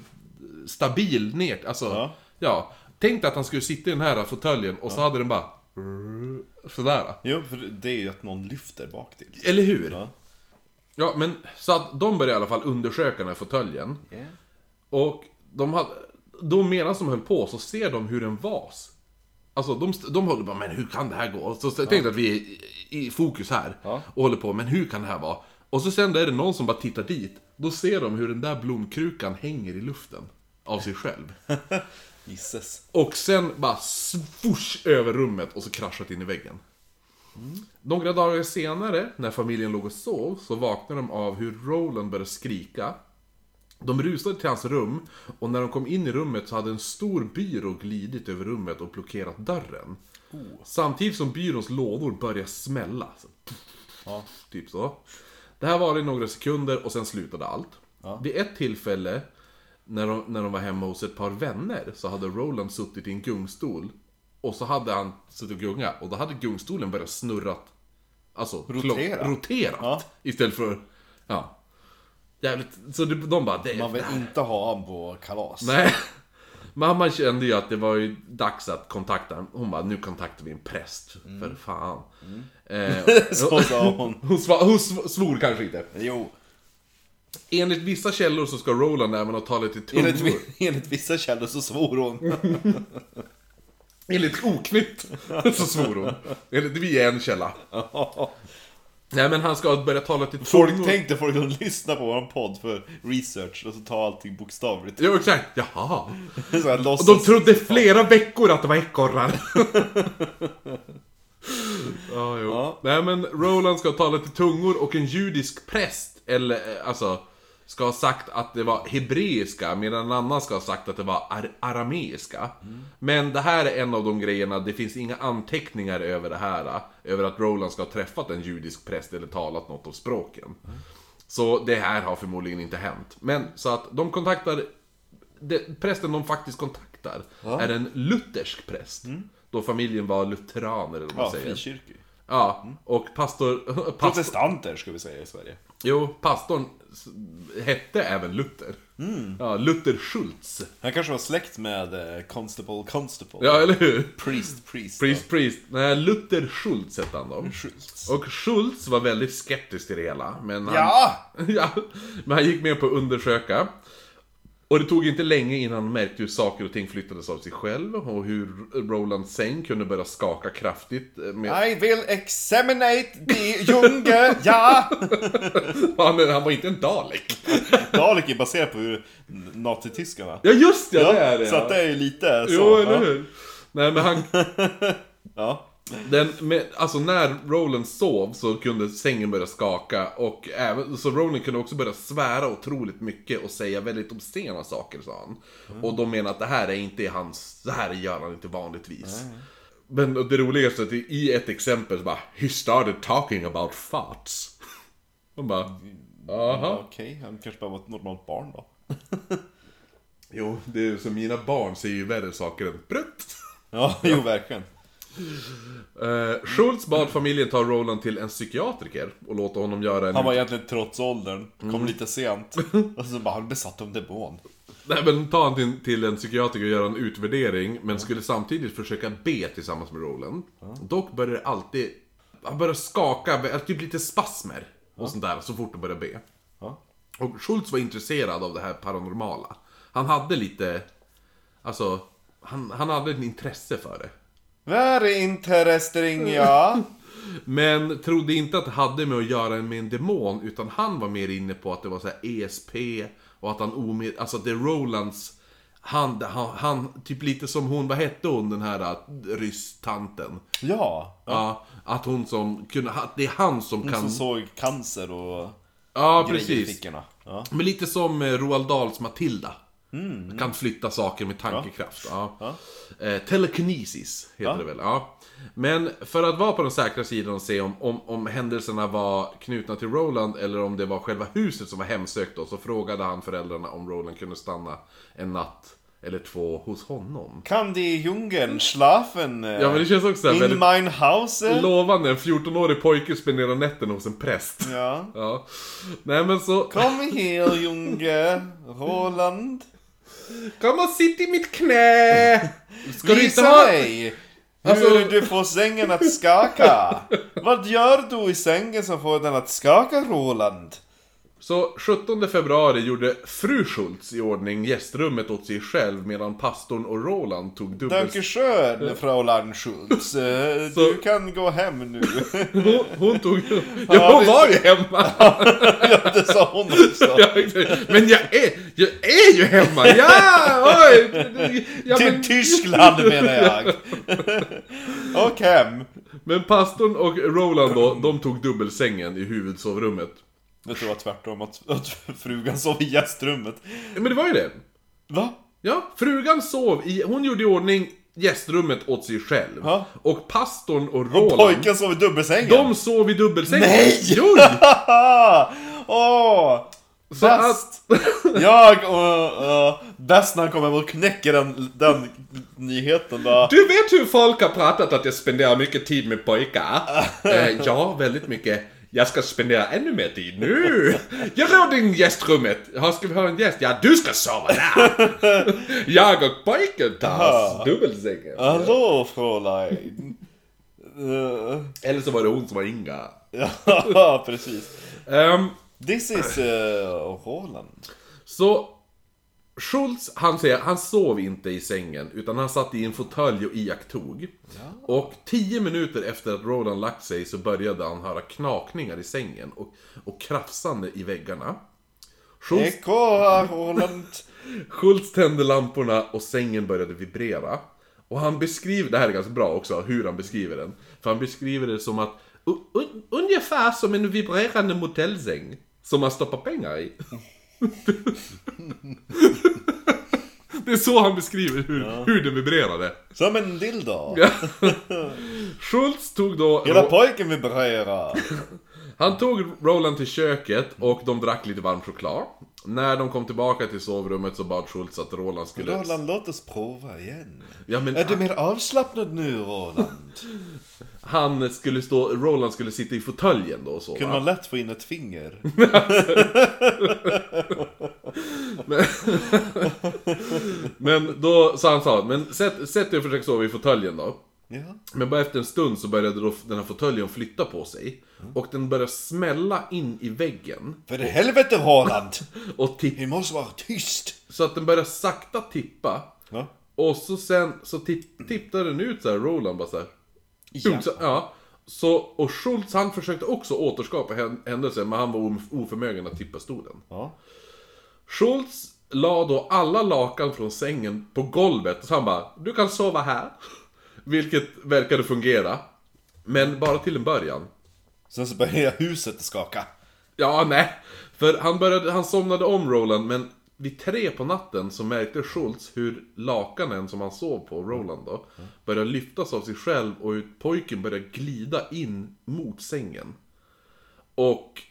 Speaker 1: stabil ner, alltså, ja.
Speaker 2: Ja.
Speaker 1: Tänk dig att han skulle sitta i den här fåtöljen och så hade den bara sådär.
Speaker 2: Jo, för det är ju att någon lyfter bak till.
Speaker 1: Eller hur?
Speaker 2: Ja.
Speaker 1: Ja, men så att de började i alla fall undersöka den här fåtöljen. Och de hade, då medan de höll på så ser de hur en vas Alltså de, de håller bara, men hur kan det här gå? Så, jag tänkte att vi är i, i fokus här.
Speaker 2: Ja.
Speaker 1: Och håller på, men hur kan det här vara? Och så sen är det någon som bara tittar dit. Då ser de hur den där blomkrukan hänger i luften. Av sig själv.
Speaker 2: Gisses.
Speaker 1: Och sen bara swoosh över rummet och så kraschat in i väggen. Några dagar senare, när familjen låg och sov, så vaknade de av hur Roland började skrika. De rusade till hans rum, och när de kom in i rummet så hade en stor byrå glidit över rummet och blockerat dörren. Samtidigt som byråns lådor började smälla. Så,
Speaker 2: Ja.
Speaker 1: Typ så. Det här var i några sekunder och sen slutade allt.
Speaker 2: Ja.
Speaker 1: Vid ett tillfälle, när de, när de var hemma hos ett par vänner, så hade Roland suttit i en gungstol. Och så hade han suttit och gungat, och då hade gungstolen börjat snurrat. Alltså,
Speaker 2: Rotera.
Speaker 1: klo- roterat.
Speaker 2: Ja.
Speaker 1: Istället för, ja. Jävligt, så det, de bara, det,
Speaker 2: Man vill inte ha han på kalas.
Speaker 1: Nej. Mamma kände ju att det var ju dags att kontakta Hon bara, nu kontaktar vi en präst. För fan. Eh,
Speaker 2: Så sa hon.
Speaker 1: hon, sva, hon sv- svor kanske inte.
Speaker 2: Jo.
Speaker 1: Enligt vissa källor så ska Roland även ha talat i tungor.
Speaker 2: Enligt, enligt vissa källor så svor hon.
Speaker 1: Enligt Oknytt så svor hon. Enligt vi är en källa. Nej men han ska ha börjat tala till
Speaker 2: Folk
Speaker 1: tungor.
Speaker 2: tänkte folk som lyssnar på vår podd för research och så tar allting bokstavligt.
Speaker 1: Jo exakt, jaha.
Speaker 2: Så här,
Speaker 1: Och de trodde flera veckor att det var ekorrar. ja, jo.
Speaker 2: Ja.
Speaker 1: Nej men Roland ska ha talat i tungor och en judisk präst, eller eh, alltså, ska ha sagt att det var hebreiska, medan en annan ska ha sagt att det var ar- arameiska. Men det här är en av de grejerna, det finns inga anteckningar över det här, eh, över att Roland ska ha träffat en judisk präst eller talat något av språken. Så det här har förmodligen inte hänt. Men så att de kontaktar det, prästen de faktiskt kontaktar är en luthersk präst. Då familjen var lutheraner eller vad man
Speaker 2: Ja,
Speaker 1: säger.
Speaker 2: frikyrkor.
Speaker 1: Ja, och pastor... pastor
Speaker 2: Protestanter ska vi säga i Sverige.
Speaker 1: jo, pastorn hette även Luther. Ja, Luther Schultz.
Speaker 2: Han kanske var släkt med eh, Constable Constable.
Speaker 1: Ja, eller hur?
Speaker 2: Priest Priest.
Speaker 1: Priest, priest. Nej, Luther Schultz hette han då.
Speaker 2: Schultz.
Speaker 1: Och Schultz var väldigt skeptisk till det hela. Men han,
Speaker 2: Ja!
Speaker 1: ja! Men han gick med på att undersöka. Och det tog inte länge innan han märkte hur saker och ting flyttades av sig själv. Och hur Rolands säng kunde börja skaka kraftigt. eh, Med...
Speaker 2: I will examinate the junge, ja!
Speaker 1: Han, han var inte en Dalek.
Speaker 2: Dalek är baserat på hur nazityskarna.
Speaker 1: Ja just det, det är det
Speaker 2: så
Speaker 1: ja.
Speaker 2: att det är ju lite så.
Speaker 1: Jo, eller
Speaker 2: ja.
Speaker 1: hur? Nej men han...
Speaker 2: Ja.
Speaker 1: Den, med, alltså när Roland sov så kunde sängen börja skaka och även, så Roland kunde också börja svära otroligt mycket och säga väldigt obscena saker sa han. Och de menar att det här är inte hans, det här gör han inte vanligtvis. Men det roligaste är att i ett exempel så bara He started talking about farts. Man bara Aha.
Speaker 2: Okej, han kanske bara var ett normalt barn då.
Speaker 1: Jo, det är så mina barn ser ju värre saker än prutt.
Speaker 2: Ja, jo verkligen.
Speaker 1: Uh, Schultz bad familjen ta Roland till en psykiatriker och låta honom göra en...
Speaker 2: Han var egentligen trots åldern, kom
Speaker 1: Mm.
Speaker 2: lite sent. Och så bara, han besatt av demon.
Speaker 1: Nej men ta han till, till en psykiatriker och göra en utvärdering, men skulle samtidigt försöka be tillsammans med Roland. Dock började det alltid... Han började skaka, typ lite spasmer och sånt där så fort han började be.
Speaker 2: Ja.
Speaker 1: Och Schultz var intresserad av det här paranormala. Han hade lite... Alltså, han, han hade ett intresse för det.
Speaker 2: Very interesting, ja.
Speaker 1: Men trodde inte att det hade med att göra med en demon, utan han var mer inne på att det var så här ESP och att han omed... Alltså att det är Rolands... Han, han, han, typ lite som hon, vad hette hon den här äh, rysstanten?
Speaker 2: Ja.
Speaker 1: Ja, att hon som kunde, att det är han som
Speaker 2: Hon
Speaker 1: kan...
Speaker 2: som såg cancer och
Speaker 1: Ja,
Speaker 2: i
Speaker 1: precis.
Speaker 2: fickorna. Ja.
Speaker 1: Men lite som eh, Roald Dahls Matilda. Kan flytta saker med tankekraft. Ja. Eh, telekinesis heter
Speaker 2: Ja.
Speaker 1: det väl. Ja. Men för att vara på den säkra sidan och se om, om, om händelserna var knutna till Roland eller om det var själva huset som var hemsökt då, så frågade han föräldrarna om Roland kunde stanna en natt eller två hos honom.
Speaker 2: Kan die Jungen schlafen eh,
Speaker 1: Ja men det känns också
Speaker 2: in
Speaker 1: väldigt
Speaker 2: mein Hause?
Speaker 1: lovande. En 14-årig pojke spenderar nätten hos en präst.
Speaker 2: Ja.
Speaker 1: Ja. Nej men så...
Speaker 2: Kom här Junge, Roland.
Speaker 1: Kom och sitt i mitt knä! Ska du inte ha...
Speaker 2: mig hur
Speaker 1: Alltså-
Speaker 2: du får sängen att skaka. Vad gör du i sängen som får den att skaka Roland?
Speaker 1: Så 17 februari gjorde fru Schultz i ordning gästrummet åt sig själv medan pastorn och Roland tog dubbel...
Speaker 2: Dankeschön, Fraulein Schultz. Eh, Du kan gå hem nu.
Speaker 1: Hon, hon tog... Ja, hon var ju hemma!
Speaker 2: ja, det sa hon också.
Speaker 1: Men jag är, jag är ju hemma! Ja! Oj! Ja,
Speaker 2: Till
Speaker 1: men,
Speaker 2: Tyskland menar jag. Och hem.
Speaker 1: men pastorn och Roland då, de tog dubbelsängen i huvudsovrummet.
Speaker 2: Jag tror att tvärtom, att, att frugan sov i gästrummet.
Speaker 1: Men det var ju det.
Speaker 2: Va?
Speaker 1: Ja, frugan sov i... Hon gjorde i ordning gästrummet åt sig själv.
Speaker 2: Ja.
Speaker 1: Och pastorn och
Speaker 2: Och
Speaker 1: Roland...
Speaker 2: pojken sov i dubbelsängen?
Speaker 1: De sov i dubbelsängen.
Speaker 2: Nej!
Speaker 1: Jo!
Speaker 2: Åh!
Speaker 1: Så
Speaker 2: Bäst! Jag och... Uh, bäst när han kommer och knäcker den, den nyheten då.
Speaker 1: Du vet hur folk har pratat att jag spenderar mycket tid med pojkar? eh, ja, väldigt mycket. Jag ska spendera ännu mer tid nu! Jag råder in gästrummet. Ska vi ha en gäst? Ja, du ska sova där! Jag och pojken tar dubbelsängen.
Speaker 2: Hallå Fräulein. Uh,
Speaker 1: Eller så var det hon som var Inga.
Speaker 2: ja, precis.
Speaker 1: Ehm,
Speaker 2: This is uh, Roland.
Speaker 1: så Schultz, han säger, han sov inte i sängen, utan han satt i en fåtölj och iakttog. Och tio minuter efter att Roland lagt sig så började han höra knakningar i sängen och, och krafsande i väggarna. Schultz. Schultz tände lamporna och sängen började vibrera. Och han beskriver, det här är ganska bra också, hur han beskriver den. För han beskriver det som att, un, un, ungefär som en vibrerande motellsäng. Som man stoppar pengar i. det är så han beskriver hur, hur det vibrerade.
Speaker 2: Som en dildo.
Speaker 1: Schultz tog då...
Speaker 2: Hela pojken vibrerar.
Speaker 1: Han tog Roland till köket och de drack lite varm choklad. När de kom tillbaka till sovrummet så bad Schultz att Roland skulle...
Speaker 2: Roland, låt oss prova igen.
Speaker 1: Ja, men
Speaker 2: Är du mer avslappnad nu, Roland?
Speaker 1: han skulle stå... Roland skulle sitta i fåtöljen då och sova.
Speaker 2: Kunde man lätt få in ett finger?
Speaker 1: Men då, så han sa, men sätt, sätt dig och försök sova i fåtöljen då.
Speaker 2: Ja.
Speaker 1: Men bara efter en stund så började då den här fåtöljen flytta på sig. Och den började smälla in i väggen.
Speaker 2: För helvete, Roland!
Speaker 1: Och tipp,
Speaker 2: Vi måste vara tyst!
Speaker 1: så att den började sakta tippa.
Speaker 2: Ja.
Speaker 1: Och så sen så tipp, tippade den ut så här, Roland bara så här.
Speaker 2: Ja.
Speaker 1: Så, ja. Så, och Schultz han försökte också återskapa hän- händelsen, men han var oförmögen att tippa stolen.
Speaker 2: Ja.
Speaker 1: Schultz la då alla lakan från sängen på golvet, så han bara Du kan sova här. Vilket verkade fungera. Men bara till en början.
Speaker 2: Sen så börjar huset skaka.
Speaker 1: Ja, nej. För han, började, han somnade om Roland, men vid tre på natten så märkte Schultz hur lakanen som han sov på, Roland då, började lyftas av sig själv och hur pojken började glida in mot sängen. Och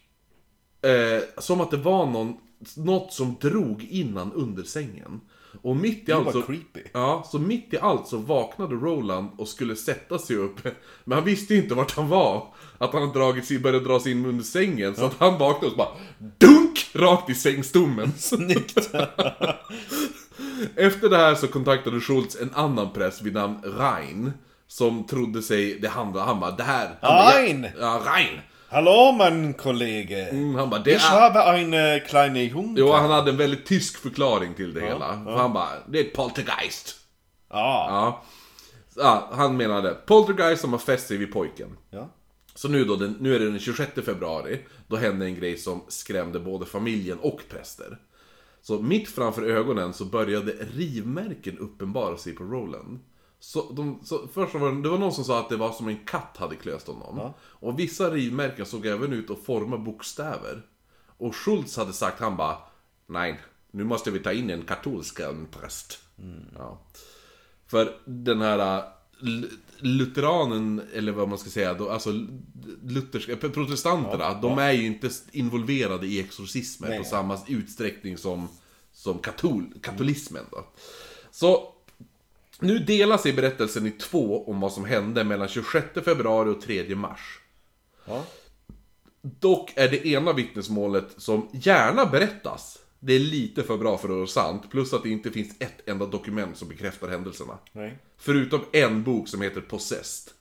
Speaker 1: eh, som att det var någon, något som drog innan under sängen. Och mitt i allt så...
Speaker 2: creepy.
Speaker 1: Ja, så mitt i allt så vaknade Roland och skulle sätta sig upp. Men han visste ju inte vart han var. Att han hade dragit sig, började dra sig in under sängen. Så att han vaknade och så bara DUNK! Rakt i sängstommen.
Speaker 2: Snyggt!
Speaker 1: Efter det här så kontaktade Schultz en annan präst vid namn Rein. Som trodde sig, det handlade, han bara det här... Han bara! Ja, ja, Rein!
Speaker 2: Hallå mein Kollege!
Speaker 1: Mm, Han bara det
Speaker 2: Ich
Speaker 1: är...
Speaker 2: habe eine kleine Junge.
Speaker 1: Jo, han hade en väldigt tysk förklaring till det hela. För han bara, det är ett poltergeist.
Speaker 2: Ja.
Speaker 1: Ja. ja. Han menade, poltergeist som har fäst sig vid pojken.
Speaker 2: ja.
Speaker 1: Så nu då, den, nu är det den 26 februari. Då hände en grej som skrämde både familjen och präster. Så mitt framför ögonen så började rivmärken uppenbara sig på Roland. Så, de, så först var det, det var någon som sa att det var som en katt hade klöst honom. Och vissa rivmärken såg även ut att forma bokstäver. Och Schultz hade sagt, han bara Nej, Nu måste vi ta in en katolsk präst. Ja. För den här äh, lutheranen, eller vad man ska säga, då, alltså lutherska, protestanterna, de är ju inte involverade i exorcismer på samma utsträckning som, som katol, katolismen då. Så nu delar sig berättelsen i två om vad som hände mellan 26 februari och 3 mars.
Speaker 2: Ja.
Speaker 1: Dock är det ena vittnesmålet som gärna berättas, det är lite för bra för att vara sant, plus att det inte finns ett enda dokument som bekräftar händelserna.
Speaker 2: Nej.
Speaker 1: Förutom en bok som heter Possessed.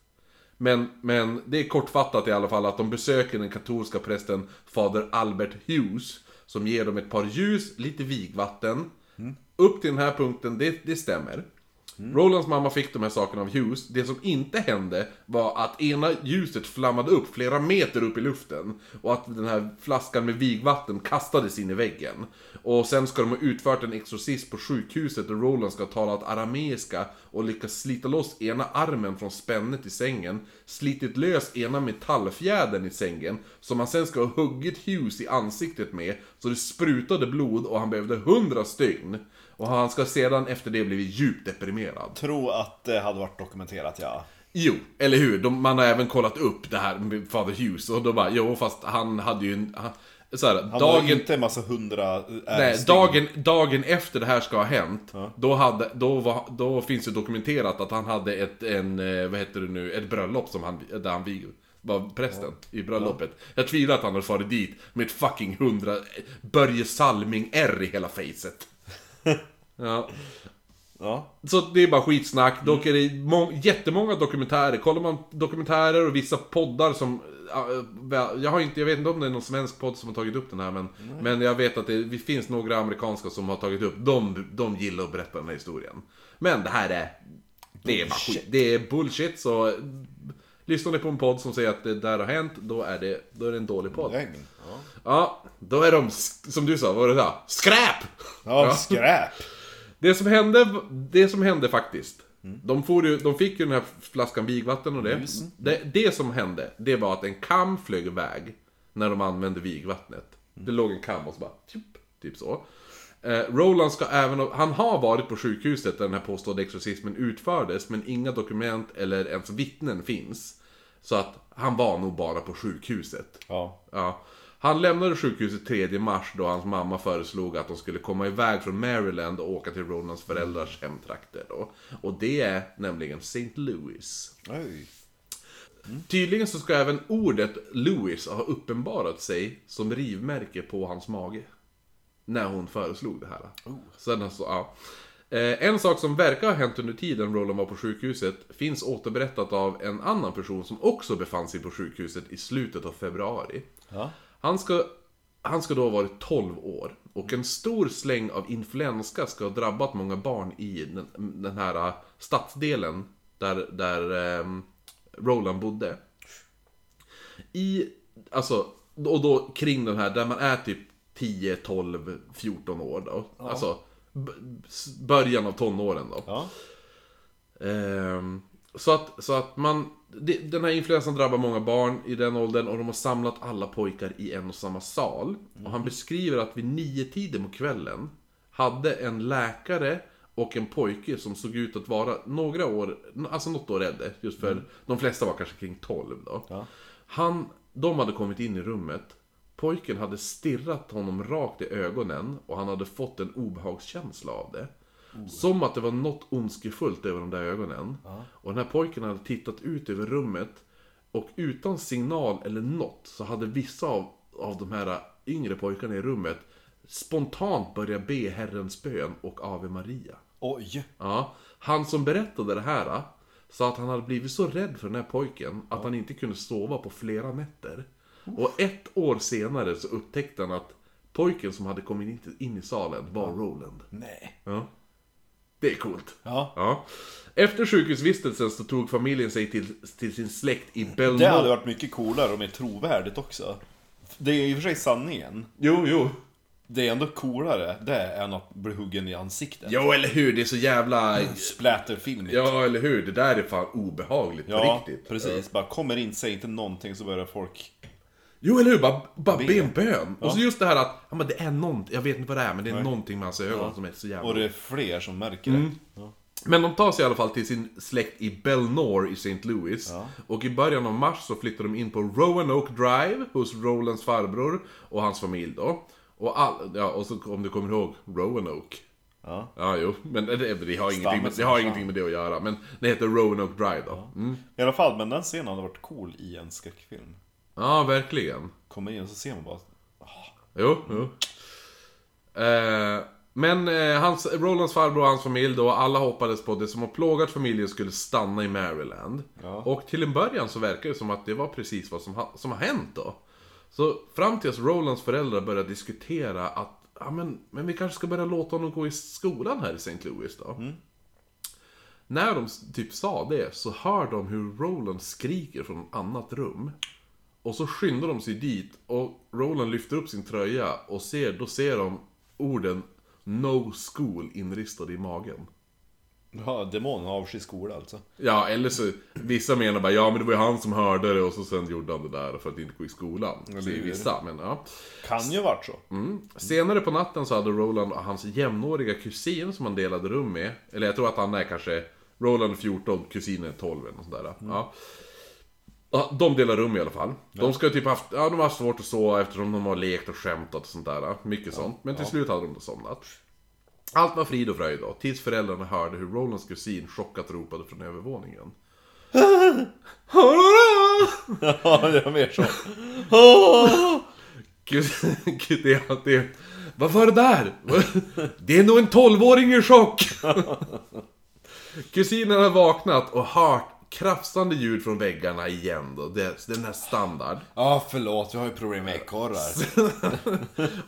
Speaker 1: Men, men det är kortfattat i alla fall att de besöker den katolska prästen Fader Albert Hughes. Som ger dem ett par ljus, lite vigvatten. Upp till den här punkten, det, det stämmer. Mm. Rolands mamma fick de här sakerna av Hughes. Det som inte hände var att ena ljuset flammade upp flera meter upp i luften. Och att den här flaskan med vigvatten kastades in i väggen. Och sen ska de ha utfört en exorcism på sjukhuset och Roland ska ha talat arameiska och lyckas slita loss ena armen från spännet i sängen. Slitit lös ena metallfjädern i sängen. Som han sen ska ha huggit Hughes i ansiktet med. Så det sprutade blod och han behövde hundra stygn. Och han ska sedan efter det blivit djupt deprimerad.
Speaker 3: Tro att det hade varit dokumenterat, ja.
Speaker 1: Jo, eller hur? De, man har även kollat upp det här med Father Hughes och då bara, jo fast han hade ju en... Han, så här,
Speaker 3: Han
Speaker 1: dagen,
Speaker 3: inte en massa hundra
Speaker 1: nej, dagen, dagen efter det här ska ha hänt, då, hade, då, var, då finns det dokumenterat att han hade ett, en, eh, vad heter det nu, ett bröllop som han, där han vig, var prästen i bröllopet. Jag tvivlar att han har farit dit med ett fucking hundra Börje Salming-R i hela facet. Ja.
Speaker 2: Ja.
Speaker 1: Så det är bara skitsnack. Dock är det må- jättemånga dokumentärer. Kollar man dokumentärer och vissa poddar som... väl- Jag har inte, jag vet inte om det är någon svensk podd som har tagit upp den här men... Men jag vet att det, det finns några amerikanska som har tagit upp. De, de gillar att berätta den här historien. Men det här är... Det är bara skit. Det är bullshit så... Lyssnar ni på en podd som säger att det där har hänt, då är det, då är det en dålig podd.
Speaker 3: Regn.
Speaker 1: Ja, då är de, som du sa, vad var det där? Skräp!
Speaker 3: Ja, skräp.
Speaker 1: Det som hände, det som hände faktiskt. De, får ju, de fick ju den här flaskan vigvatten och det. det. Det som hände, det var att en kam flög iväg. När de använde vigvattnet. Det låg en kam och så bara, typ, typ så. Eh, Roland ska även, ha- han har varit på sjukhuset där den här påstådda exorcismen utfördes. Men inga dokument eller ens vittnen finns. Så att han var nog bara på sjukhuset.
Speaker 3: Ja.
Speaker 1: Ja. Han lämnade sjukhuset 3 mars då hans mamma föreslog att de skulle komma iväg från Maryland och åka till Ronalds föräldrars hemtrakter då. Och det är nämligen St. Louis.
Speaker 3: Oj.
Speaker 1: Tydligen så ska även ordet Louis ha uppenbarat sig som rivmärke på hans mage. När hon föreslog det här. Sen alltså, ja. Eh, En sak som verkar ha hänt under tiden Roland var på sjukhuset finns återberättat av en annan person som också befann sig på sjukhuset i slutet av februari.
Speaker 3: Ja.
Speaker 1: Han ska, han ska då ha varit 12 år. Och en stor släng av influenska ska ha drabbat många barn i den, den här äh, stadsdelen där, där ehm, Roland bodde. I, alltså, och då kring den här, där man är typ 10, 12, 14 år då. Alltså, b- s- början av tonåren då.
Speaker 3: Ja.
Speaker 1: Ehm, så, att, så att man... det- Den här influensan drabbar många barn i den åldern och de har samlat alla pojkar i en och samma sal. Och han beskriver att vid nio tiden på kvällen hade en läkare och en pojke som såg ut att vara några år, alltså något år äldre. Just för de flesta var kanske kring 12 då.
Speaker 3: Ja.
Speaker 1: Han, de hade kommit in i rummet. Pojken hade stirrat honom rakt i ögonen och han hade fått en obehagskänsla av det. Som att det var något ondskefullt över de där ögonen. Och den här pojken hade tittat ut över rummet och utan signal eller något så hade vissa av, av de här yngre pojkarna i rummet spontant börjat be Herrens bön och Ave Maria.
Speaker 3: Oj.
Speaker 1: Ja, han som berättade det här sa att han hade blivit så rädd för den här pojken att han inte kunde sova på flera nätter. Och ett år senare så upptäckte han att pojken som hade kommit in, in i salen var Roland.
Speaker 3: Nej.
Speaker 1: Ja. Det är coolt.
Speaker 3: Ja.
Speaker 1: Ja. Efter sjukhusvistelsen så tog familjen sig till, till sin släkt i
Speaker 3: Det hade
Speaker 1: Belmont.
Speaker 3: varit mycket coolare och mer trovärdigt också. Det är i och för sig sanningen.
Speaker 1: Jo, jo.
Speaker 3: Det är ändå coolare det än att bli huggen i ansiktet.
Speaker 1: Jo, eller hur? Det är så jävla...
Speaker 3: Splatterfilmigt.
Speaker 1: Ja, eller hur? Det där är fan obehagligt på
Speaker 3: Ja,
Speaker 1: riktigt.
Speaker 3: precis. Bara kommer in, säger inte någonting så börjar folk
Speaker 1: Jo, eller hur? Bara, bara be en bön. Och så just det här att, ja men det är någonting, jag vet inte vad det är, men det är någonting med hans ögon som är så jävla...
Speaker 2: Och det är fler som märker det. Ja.
Speaker 1: Men de tar sig i alla fall till sin släkt i Belnor i St. Louis. Och i början av mars så flyttar de in på Roanoke Drive hos Rolands farbror och hans familj då. Och, all, ja, och så om du kommer ihåg Roanoke.
Speaker 2: Ja.
Speaker 1: Ja, jo. Men det, det har, ingenting med, det har ingenting med det att göra. Men det heter Roanoke Drive då. Mm.
Speaker 2: I alla fall, men den scenen hade varit cool i en skräckfilm.
Speaker 1: Ja, verkligen.
Speaker 2: Kommer in så ser man bara...
Speaker 1: Jo, jo. Eh, men eh, hans, Rolands farbror och hans familj då, alla hoppades på att det som har plågat familjen skulle stanna i Maryland. Och till en början så verkar det som att det var precis vad som, ha, som har hänt då. Så fram tills Rolands föräldrar började diskutera att Ja men, men vi kanske ska börja låta honom gå i skolan här i St. Louis då. När de typ sa det så hör de hur Roland skriker från ett annat rum. Och så skyndar de sig dit och Roland lyfter upp sin tröja och ser, då ser de orden No School inristade i magen.
Speaker 2: Ja, demonen avskyr skola alltså.
Speaker 1: Ja, eller så, vissa menar bara ja men det var ju han som hörde det och så sen gjorde han det där för att inte gå i skolan. Säger vissa, men ja.
Speaker 2: Kan ju varit så.
Speaker 1: Senare på natten så hade Roland och hans jämnåriga kusin som han delade rum med, eller jag tror att han är kanske, Roland är 14, kusinen är 12 eller något sånt där. Ja. Ja, de delar rum i alla fall. De ska typ haft, ja de har haft svårt att sova eftersom de har lekt och skämtat och sånt där. Mycket sånt. Men till slut hade de då somnat. Allt var frid och fröjd då, tills föräldrarna hörde hur Rolands kusin chockat ropade från övervåningen.
Speaker 2: Ja, det är mer så.
Speaker 1: Gud, gud det, det, vad var det där? Det är nog en tolvåring i chock! Kusinen har vaknat och hört krafsande ljud från väggarna igen då. Det, den här standard.
Speaker 2: Ja, förlåt. Jag har ju problem med ekorrar.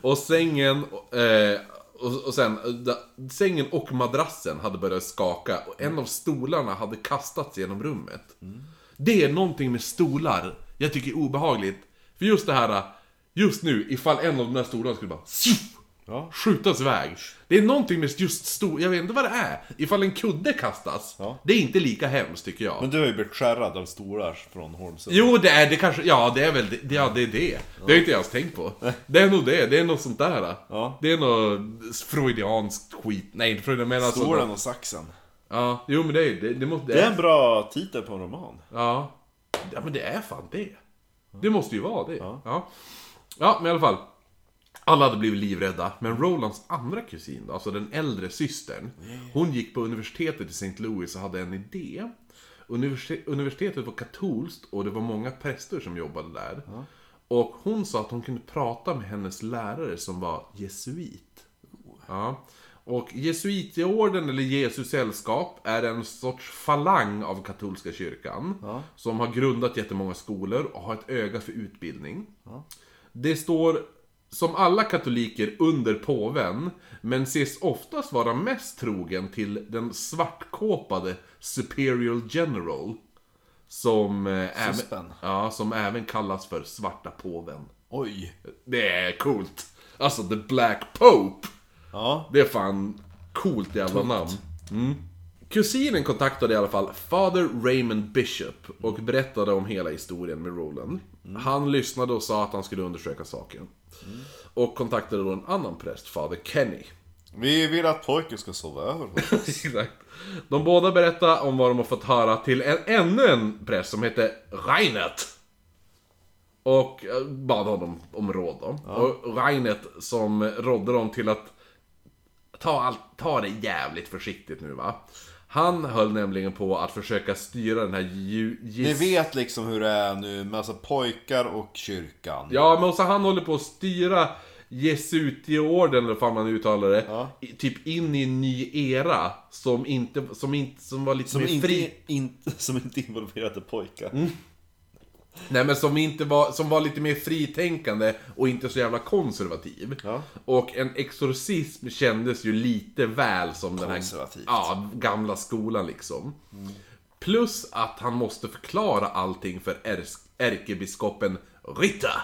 Speaker 1: Och sängen, eh, och, och sen, da, sängen och madrassen hade börjat skaka och en av stolarna hade kastats genom rummet. Det är någonting med stolar jag tycker är obehagligt. För just det här, just nu, ifall en av de där stolarna skulle bara
Speaker 2: Ja.
Speaker 1: skjutas iväg. Det är någonting med just stol, jag vet inte vad det är. Ifall en kudde kastas,
Speaker 2: Ja.
Speaker 1: det är inte lika hemskt tycker jag.
Speaker 2: Men du har ju blivit skärrad av stolar från Holmsund.
Speaker 1: Jo, det är det kanske, ja det är väl det, ja, det är det. Det har inte jag ens tänkt på. Det är nog det, det är något sånt där.
Speaker 2: Ja.
Speaker 1: Det är något freudianskt skit. Nej, inte freudian, men alltså...
Speaker 2: Stolen och saxen.
Speaker 1: Ja, jo men det är det, det måste...
Speaker 2: Det är en bra titel på en roman.
Speaker 1: Ja. Ja men det är fan det. Det måste ju vara det. Ja. Ja, men i alla fall. Alla hade blivit livrädda, men Rolands andra kusin då, alltså den äldre systern. Hon gick på universitetet i St. Louis och hade en idé. Universite- universitetet var katolskt och det var många präster som jobbade där. Och hon sa att hon kunde prata med hennes lärare som var jesuit. Ja. Och jesuitorden, eller Jesus sällskap, är en sorts falang av katolska kyrkan. Som har grundat jättemånga skolor och har ett öga för utbildning. Det står som alla katoliker under påven, men ses oftast vara mest trogen till den svartkåpade Superior General. Som, eh, även, ja, som även kallas för Svarta Påven.
Speaker 2: Oj.
Speaker 1: Det är coolt. Alltså, The Black Pope.
Speaker 2: Ja.
Speaker 1: Det är fan coolt jävla namn. Mm. Kusinen kontaktade i alla fall Father Raymond Bishop och berättade om hela historien med Roland. Han lyssnade och sa att han skulle undersöka saken. Och kontaktade då en annan präst, Father Kenny.
Speaker 2: Vi vill att pojken ska sova över.
Speaker 1: Exakt. De båda berättade om vad de har fått höra till en, ännu en präst som heter Reinet. Och eh, bad honom om råd då. Och Reinet som rådde dem till att ta, allt, ta det jävligt försiktigt nu va. Han höll nämligen på att försöka styra den här ju,
Speaker 2: Vi
Speaker 1: gis-
Speaker 2: vet liksom hur det är nu med alltså pojkar och kyrkan.
Speaker 1: Ja, men också han håller på att styra Jesuitiorden, eller vad man uttalar det,
Speaker 2: Ja.
Speaker 1: i- typ in i en ny era som inte, som inte, som var lite
Speaker 2: Som
Speaker 1: mer
Speaker 2: inte,
Speaker 1: fri.
Speaker 2: inte, som inte involverade pojkar.
Speaker 1: Nej men som inte var, som var lite mer fritänkande och inte så jävla konservativ.
Speaker 2: Ja.
Speaker 1: Och en exorcism kändes ju lite väl som den här ja, gamla skolan liksom. Plus att han måste förklara allting för ärkebiskopen Rita.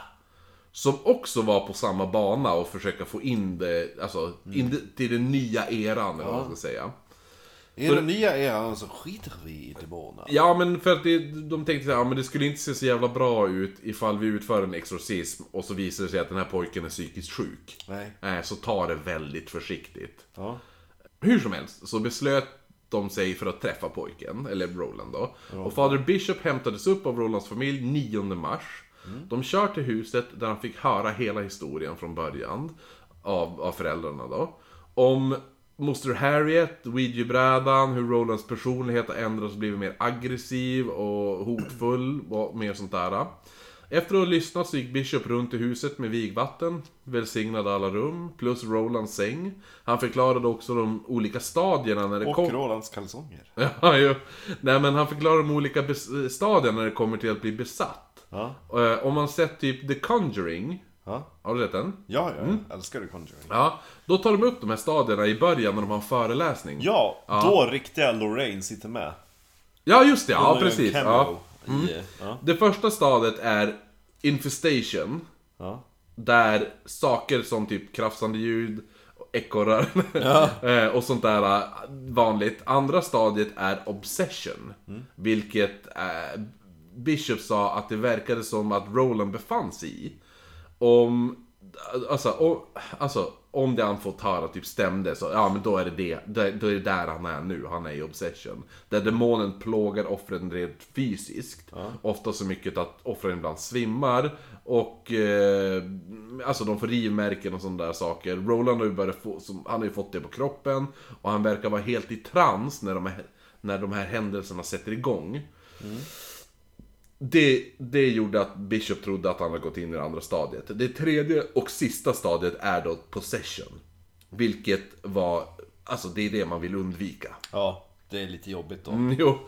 Speaker 1: Som också var på samma bana och försöka få in det, alltså, in det till den nya eran eller vad man ska säga.
Speaker 2: I den nya eran så skiter vi i demonerna.
Speaker 1: Ja, men för att det, de tänkte att ja, men det skulle inte se så jävla bra ut ifall vi utför en exorcism och så visar det sig att den här pojken är psykiskt sjuk.
Speaker 2: Nej.
Speaker 1: Nej, så ta det väldigt försiktigt.
Speaker 2: Ja.
Speaker 1: Hur som helst så beslöt de sig för att träffa pojken, eller Roland då. Och Fader Bishop hämtades upp av Rolands familj 9 mars. De kör till huset där han fick höra hela historien från början. Av, av föräldrarna då. Om Moster Harriet, Ouija-brädan, hur Rolands personlighet har ändrats och blivit mer aggressiv och hotfull och mer sånt där. Efter att ha lyssnat så gick Bishop runt i huset med vigvatten, välsignade alla rum, plus Rolands säng. Han förklarade också de olika stadierna när det
Speaker 2: Och
Speaker 1: kom...
Speaker 2: Rolands kalsonger.
Speaker 1: Ja, ju. Nej men han förklarar de olika bes- stadierna när det kommer till att bli besatt.
Speaker 2: Ja.
Speaker 1: Eh, Om man sett typ The Conjuring,
Speaker 2: Ja,
Speaker 1: har du sett den?
Speaker 2: ja, jag älskar The Conjuring.
Speaker 1: Ja, då tar de upp de här stadierna i början när de har en föreläsning.
Speaker 2: Ja, då riktiga Lorraine sitter med.
Speaker 1: Ja, just det, ja
Speaker 2: Hon en
Speaker 1: precis. Ja.
Speaker 2: I, ja.
Speaker 1: Det första stadiet är Infestation.
Speaker 2: Ja.
Speaker 1: Där saker som typ krafsande ljud, ekorrar eh, och sånt där eh, vanligt. Andra stadiet är Obsession. Vilket eh, Bishop sa att det verkade som att Roland befann sig i. Om, alltså, om, alltså, om det han fått höra typ stämde så, ja men då är det det, då, då är det där han är nu, han är i Obsession. Där demonen plågar offren rent fysiskt. Ofta så mycket att offren ibland svimmar. Och, eh, alltså de får rivmärken och sådana där saker. Roland har ju börjat få, som, han har ju fått det på kroppen. Och han verkar vara helt i trans när de när de här händelserna sätter igång. Det, det gjorde att Bishop trodde att han hade gått in i det andra stadiet. Det tredje och sista stadiet är då possession. Vilket var, alltså det är det man vill undvika.
Speaker 2: ja, det är lite jobbigt då.
Speaker 1: Mm, jo.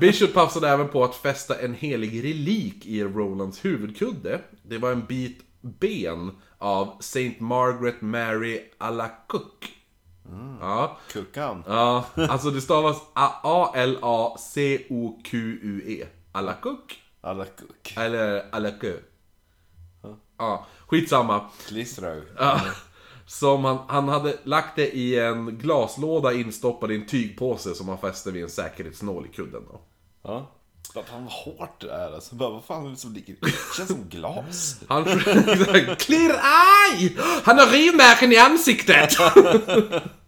Speaker 1: Bishop passade även på att fästa en helig relik i Rolands huvudkudde. Det var en bit ben av Saint Margaret Mary Alacook. Ja.
Speaker 2: Kuckan.
Speaker 1: ja, alltså det stavas A-L-A-C-O-Q-U-E. Alacook?
Speaker 2: Alla kuck.
Speaker 1: Eller Alakö. Ja, skitsamma.
Speaker 2: Klistrau.
Speaker 1: Ja. Som han, han hade lagt det i en glaslåda instoppad i en tygpåse som han fäste vid en säkerhetsnål i kudden då.
Speaker 2: Ja. Vad fan vad hårt det är alltså. Bara, vad fan är det som ligger? Det känns som glas.
Speaker 1: Han Clear eye! Han har rivmärken i ansiktet!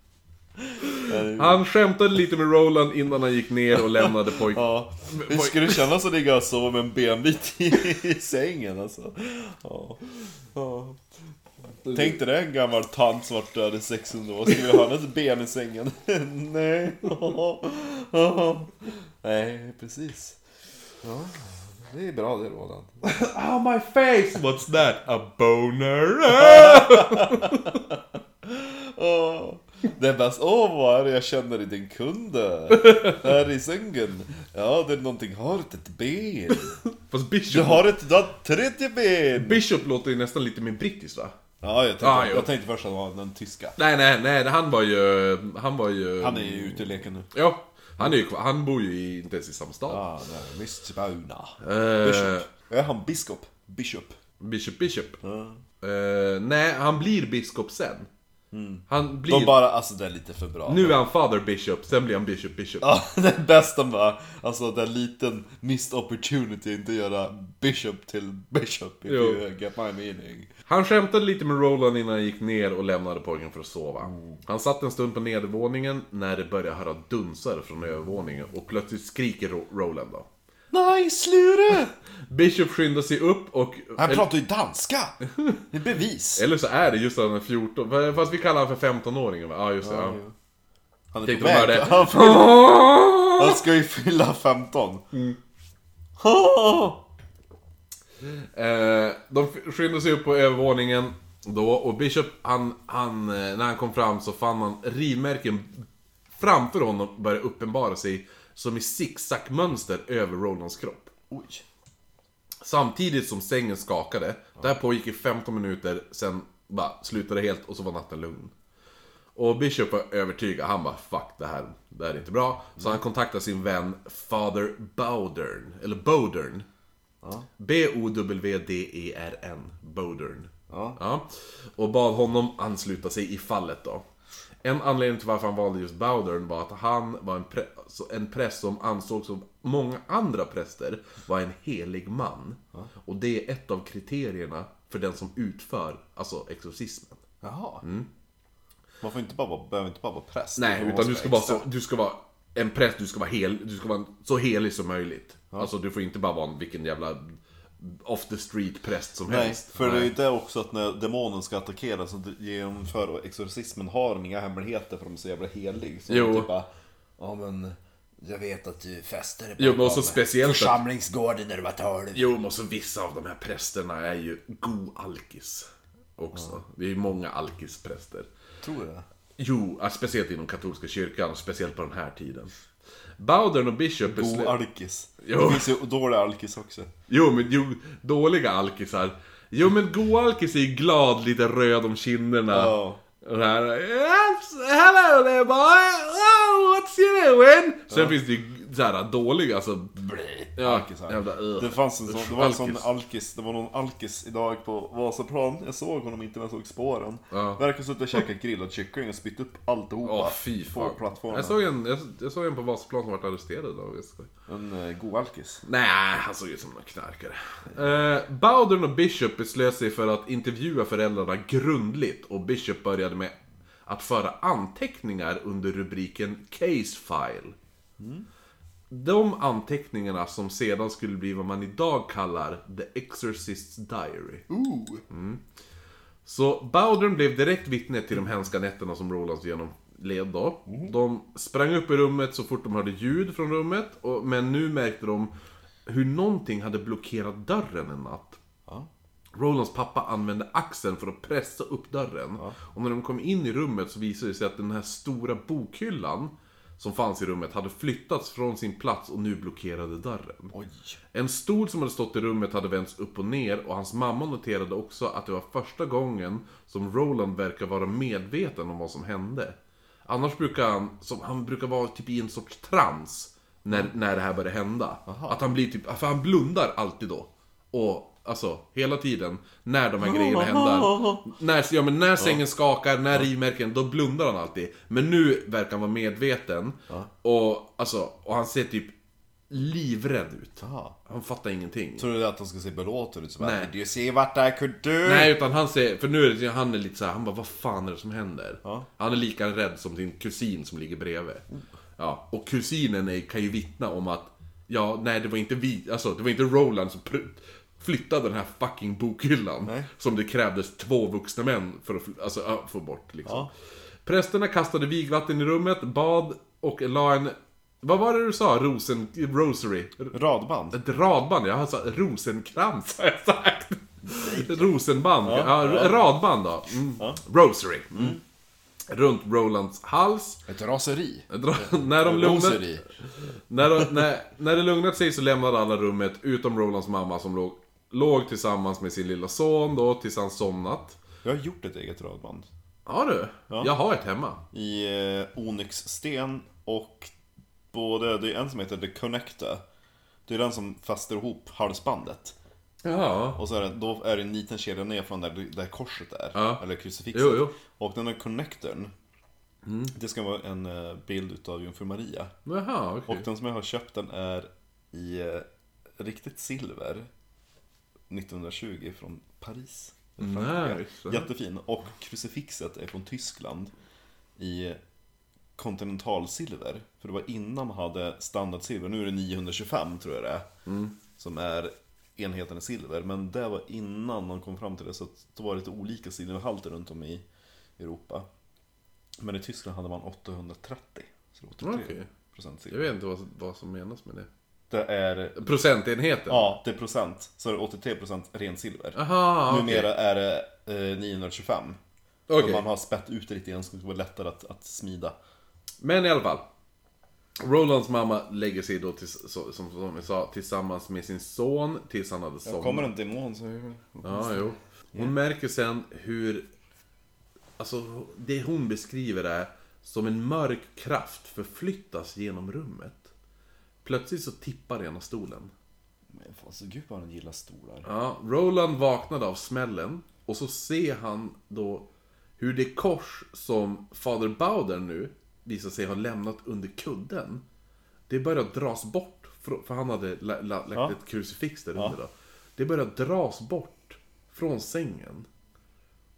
Speaker 1: han skämtade lite med Roland innan han gick ner och lämnade pojken.
Speaker 2: Ja. Hur skulle det kännas att ligga och sova med en benbit i, i sängen alltså? Ja. Ja. Tänk dig det, en gammal tant som varit död i 600 år. Skulle ha ett ben i sängen? Nej. Nej, precis. Ja, det är bra det Roland.
Speaker 1: Oh my face! What's that? A boner?
Speaker 2: Åh, det är bäst. Åh, vad är det jag känner i din kunde? Här i sängen. Ja, det är någonting. Har du ett ben?
Speaker 1: Fast
Speaker 2: Du
Speaker 1: Bishop,
Speaker 2: har ett du har ett tredje ben!
Speaker 1: Bishop låter ju nästan lite mer brittiskt va?
Speaker 2: Ja, jag tänkte,
Speaker 1: Ah,
Speaker 2: jag tänkte först att han var den tyska.
Speaker 1: Nej, nej, nej, han var ju... Han var ju...
Speaker 2: Han är ju ute i leken nu.
Speaker 1: Ja, han är ju. Han bor ju i, inte ens i samma stad.
Speaker 2: Ja, är Mr. Bauna.
Speaker 1: Eh,
Speaker 2: Bishop. Är han biskop? Bishop.
Speaker 1: Bishop, Bishop. Eh, nej, han blir biskop sen. Han blir...
Speaker 2: De bara, alltså det är lite för bra.
Speaker 1: Nu är han father bishop, sen blir han bishop, bishop.
Speaker 2: Ja, det är bäst de bara, alltså det är en liten missed opportunity inte göra Bishop till Bishop if
Speaker 1: Jo.
Speaker 2: you get my meaning.
Speaker 1: Han skämtade lite med Roland innan han gick ner och lämnade pojken för att sova. Han satt en stund på nedervåningen när det började höra dunsar från övervåningen och plötsligt skriker Ro- Roland då.
Speaker 2: Nej, slure!
Speaker 1: Bishop skyndar sig upp och...
Speaker 2: Han pratar ju danska! Det är bevis.
Speaker 1: eller så är det just att han är 14, fast vi kallar honom för 15-åringen va? Ja just det, ja.
Speaker 2: Han är
Speaker 1: Tänkte
Speaker 2: på väg. Han, får- han ska ju fylla 15.
Speaker 1: Eh, de skyndade sig upp på övervåningen då och Bishop, han, han, eh, när han kom fram så fann han rivmärken framför honom börja uppenbara sig som i zigzagmönster över Rolands kropp.
Speaker 2: Oj.
Speaker 1: Samtidigt som sängen skakade. Det här pågick i 15 minuter, sen bara slutade helt och så var natten lugn. Och Bishop var övertygad, han bara 'Fuck det här, det här är inte bra' Så han kontaktade sin vän Father Bowdern, eller Bodern. B-O-W-D-E-R-N, Bodern.
Speaker 2: Ja.
Speaker 1: Ja. Och bad honom ansluta sig i fallet då. En anledning till varför han valde just Bowdern var att han var en, pre- en präst som ansågs som många andra präster var en helig man. Och det är ett av kriterierna för den som utför, alltså exorcismen.
Speaker 2: Jaha. Man får inte bara vara, behöver inte bara vara präst.
Speaker 1: Nej, utan du ska vara så, du ska vara en präst, du ska vara hel, du ska vara så helig som möjligt. Alltså du får inte bara vara en, vilken jävla off the street präst som
Speaker 2: Nej,
Speaker 1: helst.
Speaker 2: för det är
Speaker 1: Nej.
Speaker 2: ju det också att när demonen ska attackera så genomför exorcismen har de inga hemligheter för de är så jävla helig. Så
Speaker 1: Jo.
Speaker 2: typ bara, ja men jag vet att du fäster dig
Speaker 1: Jo, men också
Speaker 2: bakom
Speaker 1: speciellt att-
Speaker 2: församlingsgården när du var 12.
Speaker 1: Jo, men också vissa av de här prästerna är ju god alkis. Också. Det är ju många alkispräster.
Speaker 2: Tror du det?
Speaker 1: Jo, speciellt inom katolska kyrkan, och speciellt på den här tiden. Bowdern och Bishop
Speaker 2: God
Speaker 1: beslöt...
Speaker 2: alkis.
Speaker 1: Jo.
Speaker 2: Det finns ju dåliga alkis också.
Speaker 1: Jo, men jo, dåliga alkisar. Jo, men god alkis är ju glad, lite röd om kinderna.
Speaker 2: Ja.
Speaker 1: Och det här, "Yes, hello there boy! Oh, what's you doing? Sen finns det ju såhär dåliga, alltså... Ja,
Speaker 2: Alkisar.
Speaker 1: jävla, uh.
Speaker 2: Det fanns en sån, det var en sån
Speaker 1: Alkis.
Speaker 2: alkis, det var någon alkis idag på Vasaplan. Jag såg honom inte men jag såg spåren.
Speaker 1: Ja.
Speaker 2: Verkar suttit och käkat grillad kyckling och spytt upp alltihopa
Speaker 1: Åh fy
Speaker 2: på plattformen.
Speaker 1: Jag såg en, jag, jag såg en på Vasaplan som vart arresterad idag.
Speaker 2: En uh, god alkis.
Speaker 1: Nej, han såg ut som en knarkare. Eh, Bowdern och Bishop beslöt sig för att intervjua föräldrarna grundligt och Bishop började med att föra anteckningar under rubriken Case File. De anteckningarna som sedan skulle bli vad man idag kallar The Exorcist's Diary.
Speaker 2: Ooh.
Speaker 1: Så Bowdern blev direkt vittne till de hemska nätterna som Rolands genomled då. De sprang upp i rummet så fort de hörde ljud från rummet, och, men nu märkte de hur någonting hade blockerat dörren en natt.
Speaker 2: Ja.
Speaker 1: Rolands pappa använde axeln för att pressa upp dörren. Och när de kom in i rummet så visade det sig att den här stora bokhyllan som fanns i rummet hade flyttats från sin plats och nu blockerade dörren.
Speaker 2: Oj.
Speaker 1: En stol som hade stått i rummet hade vänts upp och ner och hans mamma noterade också att det var första gången som Roland verkar vara medveten om vad som hände. Annars brukar han, som, han brukar vara typ i en sorts trans när, när det här börjar hända. Att han blir typ, för han blundar alltid då. Och alltså, hela tiden, när de här grejerna händer. När, ja men när sängen skakar, när rivmärken, då blundar han alltid. Men nu verkar han vara medveten. Och alltså, och han ser typ livrädd ut.
Speaker 2: Aha.
Speaker 1: Han fattar ingenting.
Speaker 2: Tror du att han ska se belåten ut? Som
Speaker 1: Nej.
Speaker 2: You see what I could do?
Speaker 1: Nej, utan han ser, för nu är det, han är lite så här, han bara vad fan är det som händer?
Speaker 2: Ja.
Speaker 1: Han är lika rädd som sin kusin som ligger bredvid. Ja, och kusinen är, kan ju vittna om att, ja, nej det var inte vi, alltså det var inte Roland som flyttade den här fucking bokhyllan.
Speaker 2: Nej.
Speaker 1: Som det krävdes två vuxna män för att alltså, ja, få bort liksom.
Speaker 2: Ja.
Speaker 1: Prästerna kastade vigvatten i rummet, bad och la en, vad var det du sa? Rosen, rosary?
Speaker 2: Radband.
Speaker 1: Ett radband, jag har sagt rosenkrans har jag sagt. Rosenband, ja, radband då. Mm. Rosary. Mm. Runt Rolands hals.
Speaker 2: Ett raseri.
Speaker 1: när, de lugnat, när, de, när, när det lugnat sig så lämnade alla rummet utom Rolands mamma som låg, låg tillsammans med sin lilla son då tills han somnat.
Speaker 2: Jag har gjort ett eget radband.
Speaker 1: Ja du, jag har ett hemma.
Speaker 2: I eh, onyxsten och både, det är en som heter The Connector. Det är den som fäster ihop halsbandet.
Speaker 1: Ja.
Speaker 2: Och så är det, då är det en liten kedja ner från där, där korset är.
Speaker 1: Ja.
Speaker 2: Eller krucifixet.
Speaker 1: Jo, jo.
Speaker 2: Och den här connectorn. Det ska vara en eh, bild utav Jungfru Maria.
Speaker 1: Jaha, okej.
Speaker 2: Och den som jag har köpt den är i eh, riktigt silver. 1920 från Paris.
Speaker 1: Nice.
Speaker 2: Jättefin. Och krucifixet är från Tyskland. I kontinentalsilver. För det var innan man hade standardsilver. Nu är det 925 tror jag det är. Som är enheten i silver. Men det var innan man kom fram till det. Så då var det lite olika silverhalter runt om i Europa. Men i Tyskland hade man 830. Så det var 83
Speaker 1: Okej.
Speaker 2: procent
Speaker 1: Jag
Speaker 2: silver.
Speaker 1: vet inte vad, vad som menas med det.
Speaker 2: Det är,
Speaker 1: Procentenheten?
Speaker 2: ja det är procent. Så är det 83 procent ren silver.
Speaker 1: Aha.
Speaker 2: Numera är det eh, 925.
Speaker 1: Okej.
Speaker 2: Så man har spett ut det lite grann så det ska vara lättare att, att smida.
Speaker 1: Men i alla fall. Rolands mamma lägger sig då, till, som, som vi sa, tillsammans med sin son tills han hade somnat.
Speaker 2: en demon så...
Speaker 1: Ja, jo. Hon märker sen hur... Alltså, det hon beskriver är som en mörk kraft förflyttas genom rummet. Plötsligt så tippar ena stolen.
Speaker 2: Men fan, så gud vad han gillar stolar.
Speaker 1: Ja, Roland vaknade av smällen och så ser han då hur det kors som Fader Bowder nu visar sig ha lämnat under kudden, det börjar dras bort, för han hade lä- lä- lagt ett krucifix där under då. Det börjar dras bort från sängen.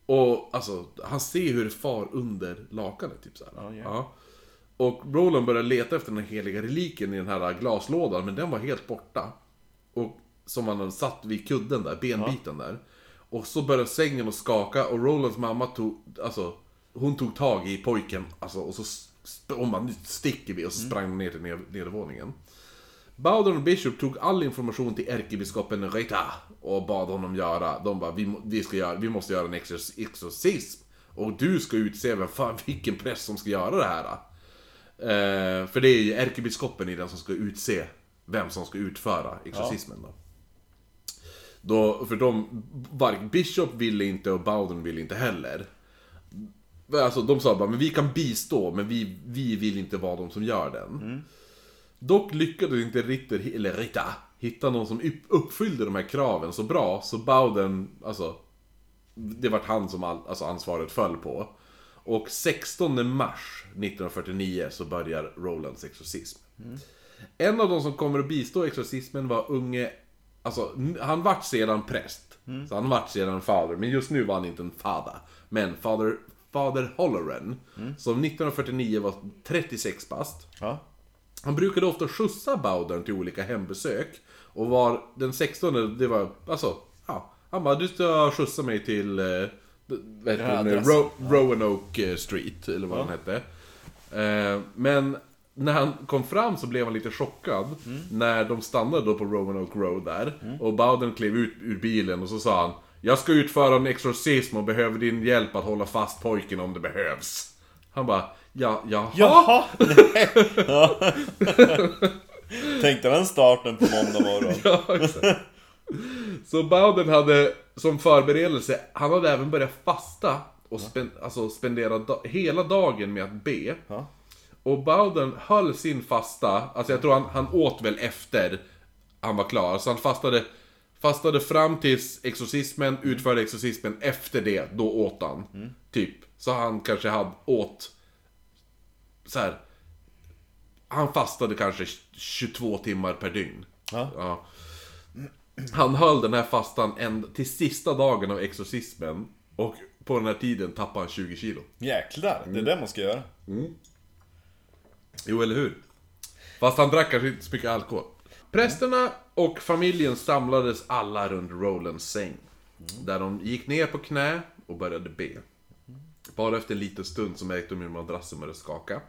Speaker 1: Och alltså, han ser hur det far under lakanet, typ såhär.
Speaker 2: Ja, ja.
Speaker 1: Ja. Och Roland börjar leta efter den heliga reliken i den här glaslådan, men den var helt borta. Och som han hade satt vid kudden där, benbiten där. Och så började sängen att skaka och Rolands mamma tog, alltså, hon tog tag i pojken, alltså, och så och man, nu sticker vi, och så sprang de ner till ned- nedervåningen. Bowden och Bishop tog all information till ärkebiskopen Rita och bad honom göra. De bara, vi, vi, ska göra, vi måste göra en exor- exorcism. Och du ska utse vem fan, vilken präst som ska göra det här. Eh, för det är ju ärkebiskopen i den som ska utse vem som ska utföra exorcismen då. då för de, varken Bishop ville inte och Bowden ville inte heller. Alltså de sa bara, men vi kan bistå, men vi, vi vill inte vara de som gör den. Dock lyckades inte Ritter, eller Rita, hitta någon som upp- uppfyllde de här kraven så bra, så Bowden, alltså, det var han som all, alltså ansvaret föll på. Och 16 mars 1949 så börjar Rolands exorcism. En av de som kommer att bistå exorcismen var unge, alltså han vart sedan präst. Så han vart sedan fader, men just nu var han inte en fader. Men fader, fader Holloran, som 1949 var 36 bast.
Speaker 2: Ja.
Speaker 1: Han brukade ofta skjutsa Bowdern till olika hembesök. Och var den 16 det var, alltså, ja. Han bara, du ska skjutsa mig till, eh, vad heter
Speaker 2: Ja, adress.
Speaker 1: Ro- Roanoke eh, Street, eller vad den hette. Eh, men när han kom fram så blev han lite chockad när de stannade då på Roanoke Road där. Och Bowden klev ut ur bilen och så sa han Jag ska utföra en exorcism och behöver din hjälp att hålla fast pojken om det behövs. Han bara, ja, jaha?
Speaker 2: Jaha! Ja. Tänkte den starten på måndag morgon.
Speaker 1: Ja, exakt. Så Bowden hade som förberedelse, han hade även börjat fasta och spen, alltså spendera da, hela dagen med att be.
Speaker 2: Ja.
Speaker 1: Och Bowden höll sin fasta, alltså jag tror han, han åt väl efter han var klar. Så han fastade, fastade fram tills exorcismen, utförde exorcismen, efter det, då åt han. Typ. Så han kanske hade åt så här. Han fastade kanske 22 timmar per dygn.
Speaker 2: Ja.
Speaker 1: Ja. Han höll den här fastan en, till sista dagen av exorcismen. Och på den här tiden tappade han 20 kilo.
Speaker 2: Jäklar, det är det man ska göra.
Speaker 1: Jo, eller hur? Fast han drack kanske inte så mycket alkohol. Prästerna och familjen samlades alla runt Rolands säng. Där de gick ner på knä och började be. Bara efter en liten stund så märkte de hur madrassen började skaka.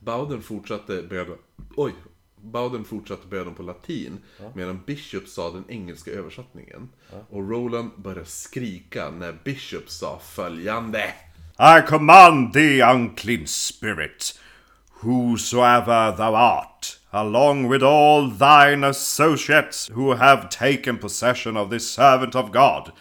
Speaker 1: Bowden fortsatte bönen... Oj! Bowden fortsatte bönen på latin, medan Bishop sa den engelska översättningen. Och Roland började skrika när Bishop sa följande.
Speaker 4: I command thee, unclean spirit, whosoever thou art, along with all thine associates who have taken possession of this servant of God,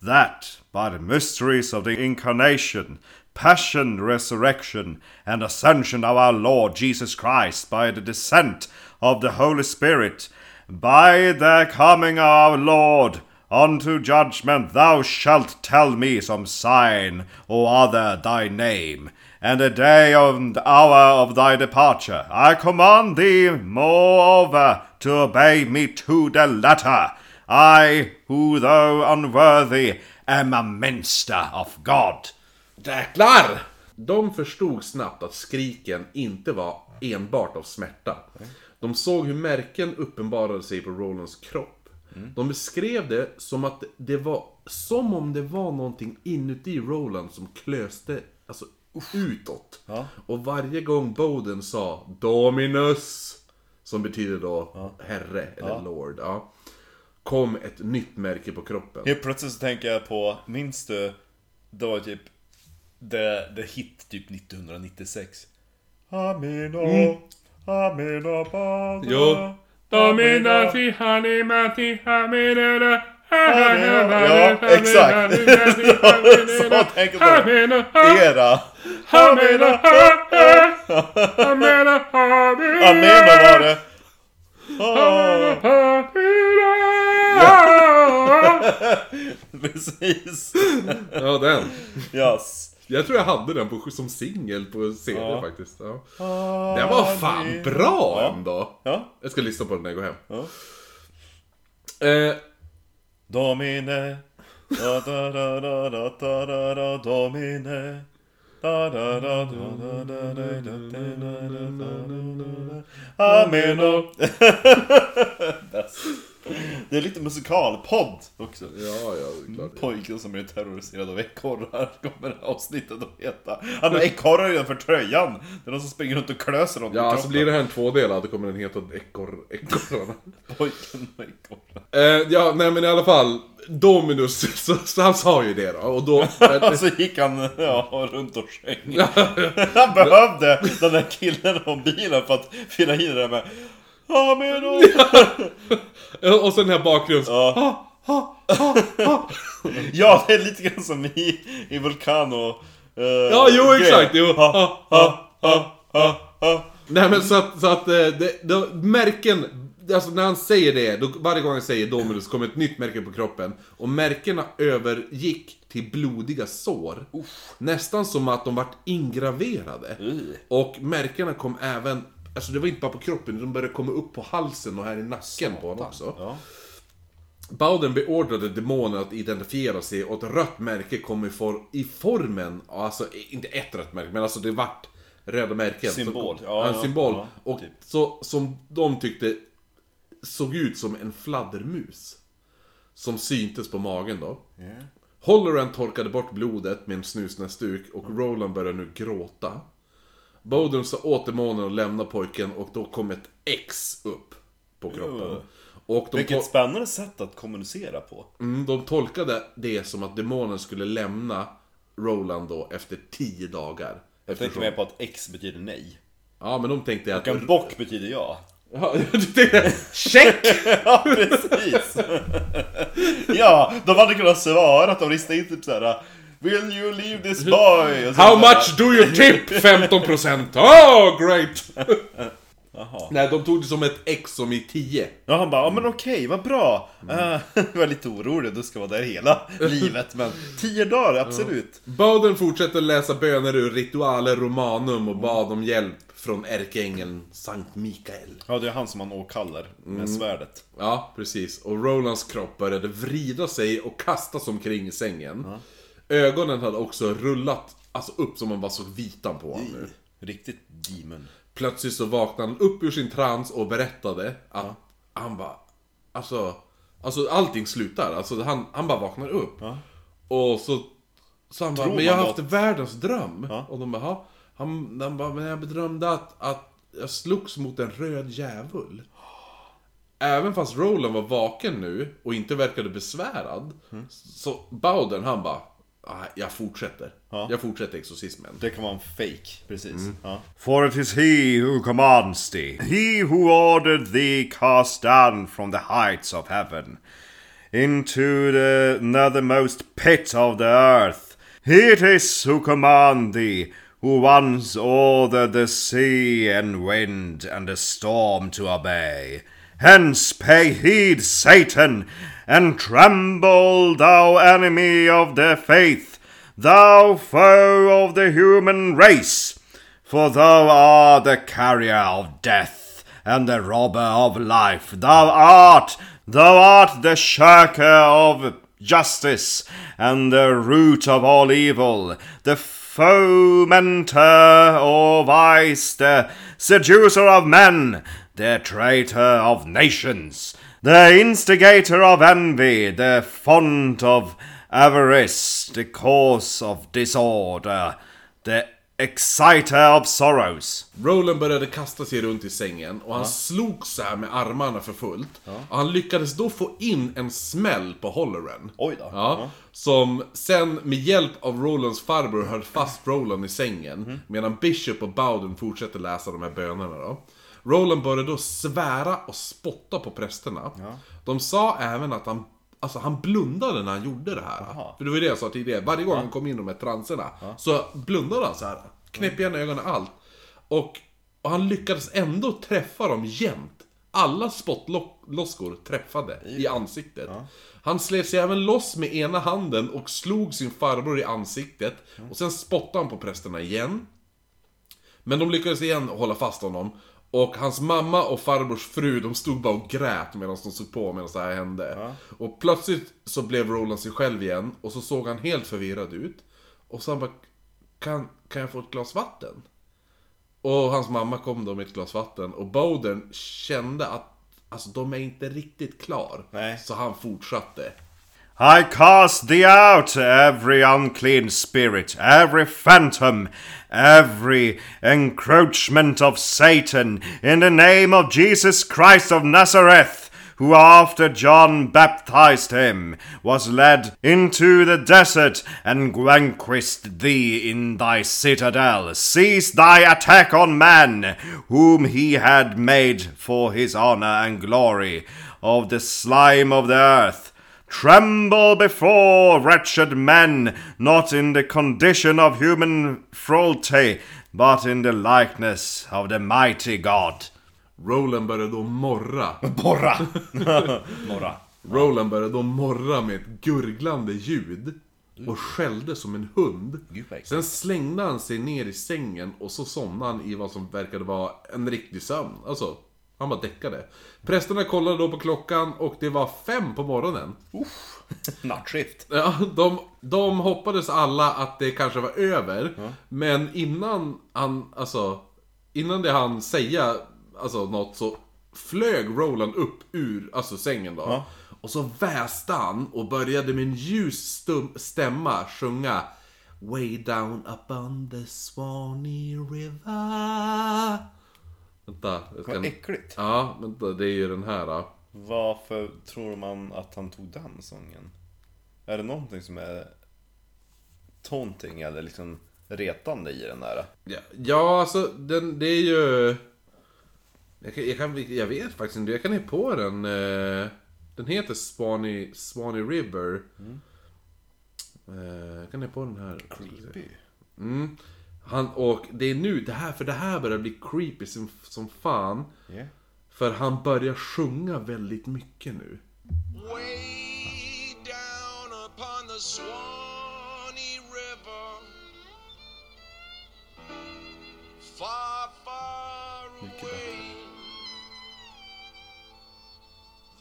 Speaker 4: that by the mysteries of the incarnation, passion, resurrection, and ascension of our Lord Jesus Christ, by the descent of the Holy Spirit, by the coming of our Lord, unto judgment thou shalt tell me some sign or other thy name, and the day and hour of thy departure. I command thee, moreover, to obey me to the letter. I, who though unworthy, am a minister of God.
Speaker 1: Jäklar! De förstod snabbt att skriken inte var enbart av smärta. De såg hur märken uppenbarade sig på Rolands kropp. De beskrev det som att det var som om det var någonting inuti Roland som klöste alltså, utåt. Och varje gång Boden sa Dominus, som betyder då herre eller lord, ja, kom ett nytt märke på kroppen.
Speaker 2: Helt plötsligt så tänker jag på, minns du? Det var typ det, det hit typ 1996. Amina, Amina Badra.
Speaker 1: Jo.
Speaker 2: Amina
Speaker 5: fi hanimati haminera
Speaker 2: Ja, exakt. Så tänker jag på Era.
Speaker 5: Hamena, Hamena,
Speaker 2: Amina var det. Precis.
Speaker 1: Ja, den.
Speaker 2: Yes.
Speaker 1: Jag tror jag hade den på, som singel på CD faktiskt. Ja. Den var fan bra ändå.
Speaker 2: Ja.
Speaker 1: Jag ska lyssna på den när jag går hem. Eh,
Speaker 2: Domine da da da da da da da da Domine Amen. Det är lite musikalpodd också.
Speaker 1: ja, ja, det är klart.
Speaker 2: Pojken som är terroriserad av ekorrar kommer avsnittet att heta. Han har ekorrar utanför tröjan. Det är någon som springer runt och klöser honom
Speaker 1: Ja, alltså blir det här en tvådelad, då kommer den heta ekor, Ekorrarna.
Speaker 2: Pojken med ekorrar.
Speaker 1: Eh, ja, nej men i alla fall. Dominus, så, så han sa ju det då. Och då...
Speaker 2: Och så gick han ja, runt och sjöng. Han behövde den där killen om bilen för att fylla i det där med Amen och...
Speaker 1: och så den här bakgrunds...
Speaker 2: Ja. ja, det är lite grann som i, i Vulcano. Uh,
Speaker 1: Ja, jo exakt, jo.
Speaker 2: Ha, ha, ha, ha, ha.
Speaker 1: Nej men så att, så att eh, det, det, märken, alltså när han säger det, då, varje gång han säger Dominus kommer ett nytt märke på kroppen. Och märkena övergick till blodiga sår. Nästan som att de vart ingraverade. Och märkena kom även, alltså det var inte bara på kroppen, de började komma upp på halsen och här i nacken på honom också.
Speaker 2: Ja.
Speaker 1: Bowden beordrade demonen att identifiera sig och ett rött märke kom i, for, i formen, alltså inte ett rött märke, men alltså det vart röda märken.
Speaker 2: Symbol,
Speaker 1: Så,
Speaker 2: ja,
Speaker 1: en
Speaker 2: ja,
Speaker 1: symbol.
Speaker 2: ja,
Speaker 1: och
Speaker 2: typ.
Speaker 1: så, som de tyckte såg ut som en fladdermus. Som syntes på magen då. Holloran torkade bort blodet med en snusnäsduk och Roland började nu gråta. Bowden sa åt demonen att lämna pojken och då kom ett X upp på kroppen. Och de
Speaker 2: Vilket spännande sätt att kommunicera på.
Speaker 1: Mm, de tolkade det som att demonen skulle lämna Roland då efter 10 dagar.
Speaker 2: Jag tänker
Speaker 1: Eftersom...
Speaker 2: mer på att X betyder nej.
Speaker 1: Ja, men de tänkte att...
Speaker 2: Och en bock betyder ja.
Speaker 1: Ja, du tänkte... Check!
Speaker 2: Ja, precis! ja, de hade kunnat svara att de ristade in typ såhär Will you leave this boy?
Speaker 1: How much do you tip? 15%. Oh, great! Nej, de tog det som ett X som i 10.
Speaker 2: Ja, han bara, ja men okej, vad bra. Eh, jag var lite orolig, du ska vara där hela livet. Men tio dagar, absolut.
Speaker 1: Bowden fortsatte läsa böner ur Rituale Romanum och bad om hjälp från ärkeängeln Sankt Mikael.
Speaker 2: Ja, det är han som han åkallar med svärdet.
Speaker 1: Ja, precis. Och Rolands kropp började vrida sig och kastas omkring i sängen. Ögonen hade också rullat alltså upp som man bara såg vitan på honom nu.
Speaker 2: Riktigt demon.
Speaker 1: Plötsligt så vaknade han upp ur sin trans och berättade att han bara... Alltså... Alltså allting slutar. Alltså han, han bara vaknar upp. Och så... Så han bara, men jag har haft
Speaker 2: något?"
Speaker 1: världens dröm. Och de bara, "Ja." han, han bara, men jag drömde att, att jag slogs mot en röd djävul. Även fast Roland var vaken nu och inte verkade besvärad. Så Bowden han bara, "Ah, jag fortsätter. Jag fortsätter exorcismen.
Speaker 2: Det kan vara en fake, precis. Mm. Ja.
Speaker 4: For it is he who commands thee, he who ordered thee cast down from the heights of heaven into the nethermost pit of the earth. He it is who command thee, who once ordered the sea and wind and the storm to obey. Hence pay heed, Satan, and tremble, thou enemy of the faith, thou foe of the human race. For thou art the carrier of death, and the robber of life. Thou art, thou art the shirker of justice, and the root of all evil, the fomenter of vice, the seducer of men, the traitor of nations, the instigator of envy, the font of avarice, the cause of disorder, the exciter of sorrows.
Speaker 1: Roland började kasta sig runt i sängen och han slog så här med armarna för fullt. Och han lyckades då få in en smäll på Holloran.
Speaker 2: Oj då.
Speaker 1: Ja, Som sen med hjälp av Rolands farbror höll fast Roland i sängen. Medan Bishop och Bowden fortsatte läsa de här bönerna då. Roland började då svära och spotta på prästerna. De sa även att han Alltså han blundade när han gjorde det här. För det var ju det jag sa tidigare. Varje gång han kom in i de här transerna så blundade han så här. Knäpp igen ögonen, allt. Och, och han lyckades ändå träffa dem jämt. alla spottloskor träffade i ansiktet. Han slet sig även loss med ena handen och slog sin farbror i ansiktet. Och sen spottade han på prästerna igen. Men de lyckades igen hålla fast honom. Och hans mamma och farbrors fru, de stod bara och grät medan de såg på medan det här hände. Och plötsligt så blev Roland sig själv igen, och så såg han helt förvirrad ut. Och så han bara, kan, kan jag få ett glas vatten? Och hans mamma kom då med ett glas vatten, och Bowden kände att Alltså de är inte riktigt klar.
Speaker 2: Nej.
Speaker 1: Så han fortsatte.
Speaker 4: I cast thee out, every unclean spirit, every phantom, every encroachment of Satan, in the name of Jesus Christ of Nazareth, who after John baptized him was led into the desert and vanquished thee in thy citadel. Cease thy attack on man, whom he had made for his honor and glory, of the slime of the earth. Tremble before wretched men, not in the condition of human frailty, but in the likeness of the mighty God.
Speaker 1: Roland började då morra.
Speaker 2: Borra! Morra.
Speaker 1: Roland började då morra med ett gurglande ljud. Och skällde som en hund.
Speaker 2: Gud, vad äckligt.
Speaker 1: Sen slängde han sig ner i sängen och så somnade han i vad som verkade vara en riktig sömn. Alltså, han bara däckade. Prästerna kollade då på klockan och det var fem på morgonen.
Speaker 2: Nattskift.
Speaker 1: Ja, de, de hoppades alla att det kanske var över. Men innan han, alltså, innan det han säga alltså, något så flög Roland upp ur alltså, sängen då. Och så väste han och började med en ljus stum, stämma sjunga Way down upon the Swanee River. Vänta, jag ska...
Speaker 2: Vad äckligt.
Speaker 1: Ja, vänta, det är ju den här då.
Speaker 2: Varför tror man att han tog den sången? Är det någonting som är taunting eller liksom retande i den där?
Speaker 1: Ja, ja alltså den, det är ju... Jag, kan, jag, kan, jag vet faktiskt inte, jag kan ha på den. eh, Den heter Swanee, Swanee River. Eh, Jag kan ha på den här.
Speaker 2: Creepy.
Speaker 1: Mm. Han, och det är nu, det här, för det här börjar bli creepy som, som fan.
Speaker 2: Yeah.
Speaker 1: För han börjar sjunga väldigt mycket nu.
Speaker 6: Way down upon the Swanee River. Far, far away.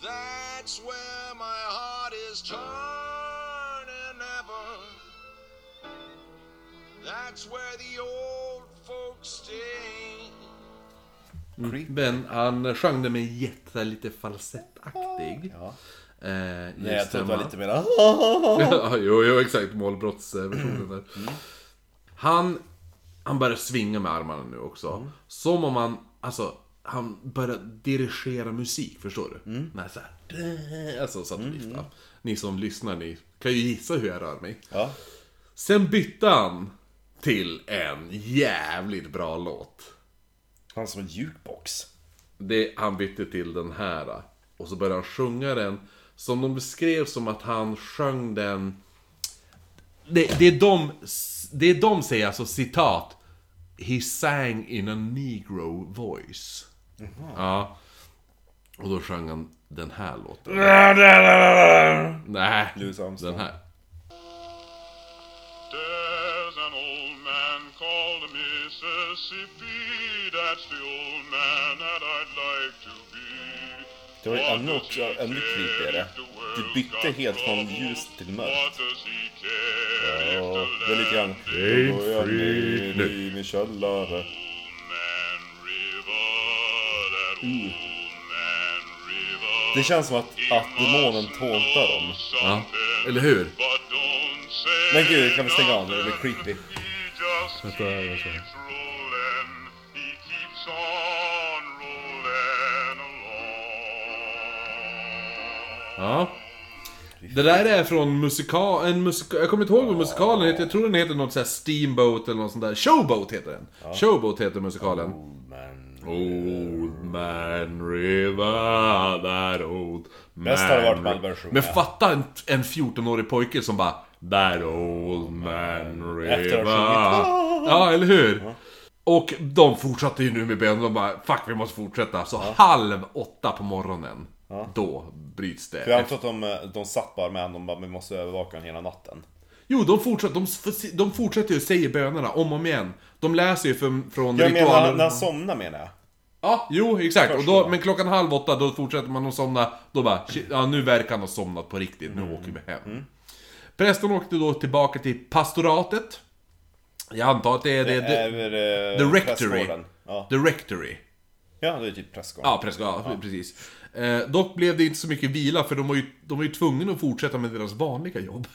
Speaker 6: That's where That's where the old folks stay.
Speaker 1: Men han sjöng det med jätte, lite falsettaktig.
Speaker 2: Ja.
Speaker 1: Eh,
Speaker 2: Nej, jag tror det var lite mer...
Speaker 1: ja, jo, jo, exakt. Målbrottsversionen där. Han, han börjar svinga med armarna nu också. Som om han, alltså, han börjar dirigera musik, förstår du? Mm. Nej, så här, alltså, så att mm. Ni som lyssnar, ni kan ju gissa hur jag rör mig.
Speaker 2: Ja.
Speaker 1: Sen bytte han till en jävligt bra låt.
Speaker 2: Han som en jukebox.
Speaker 1: Det, han bytte till den här. Och så började han sjunga den. Som de beskrev som att han sjöng den... Det, det, är de, det är de säger alltså citat. He sang in a negro voice. Ja. Och då sjöng han den här låten. Nej, den här.
Speaker 5: Mississippi. That's the old man that I'd like to be.
Speaker 2: Det var ju ännu också, ännu creepigare. Det bytte helt från ljus till mörkt. Ja, det är lite grann... Då går jag ner i min källare.
Speaker 5: River.
Speaker 2: Det känns som att, att demonen tåntar dem.
Speaker 1: Ja, eller hur?
Speaker 2: Men gud, kan vi stänga av nu? Det blir creepy.
Speaker 1: Vänta, jag ska- Ja. Det där är från musikal, en musikal, jag kommer inte ihåg vad musikalen heter, jag tror den heter något sånt Steamboat eller något sånt där. Showboat heter den. Showboat heter musikalen. Old man river, that old man
Speaker 2: Bäst hade varit sjunger.
Speaker 1: Men fatta en, en 14-årig pojke som bara That old man river.
Speaker 2: Efter.
Speaker 1: Ja, eller hur? Och de fortsatte ju nu med bönen, de bara 'Fuck, vi måste fortsätta' Så halv åtta på morgonen, då bryts det.
Speaker 2: För jag antar att de, eh, de satt bara med honom, de bara, vi måste övervaka honom hela natten.
Speaker 1: Jo, de fortsätter, de, de fortsätter ju säga bönerna om och om igen. De läser ju från, från
Speaker 2: Jag menar
Speaker 1: ritualen.
Speaker 2: när han somnar menar jag.
Speaker 1: Ja, jo, exakt. Och då, men klockan halv åtta, då fortsätter man att somna. Då bara, ja nu verkar han ha somnat på riktigt, nu
Speaker 2: Mm.
Speaker 1: åker vi hem. Prästen åkte då tillbaka till pastoratet. Jag antar att det är det, det,
Speaker 2: Över, eh,
Speaker 1: the rectory.
Speaker 2: Ja.
Speaker 1: the rectory.
Speaker 2: ja, det är typ prästgården.
Speaker 1: Ja, prästgården, ja, precis. Eh, dock blev det inte så mycket vila, för de var ju, de var ju tvungna att fortsätta med deras vanliga jobb.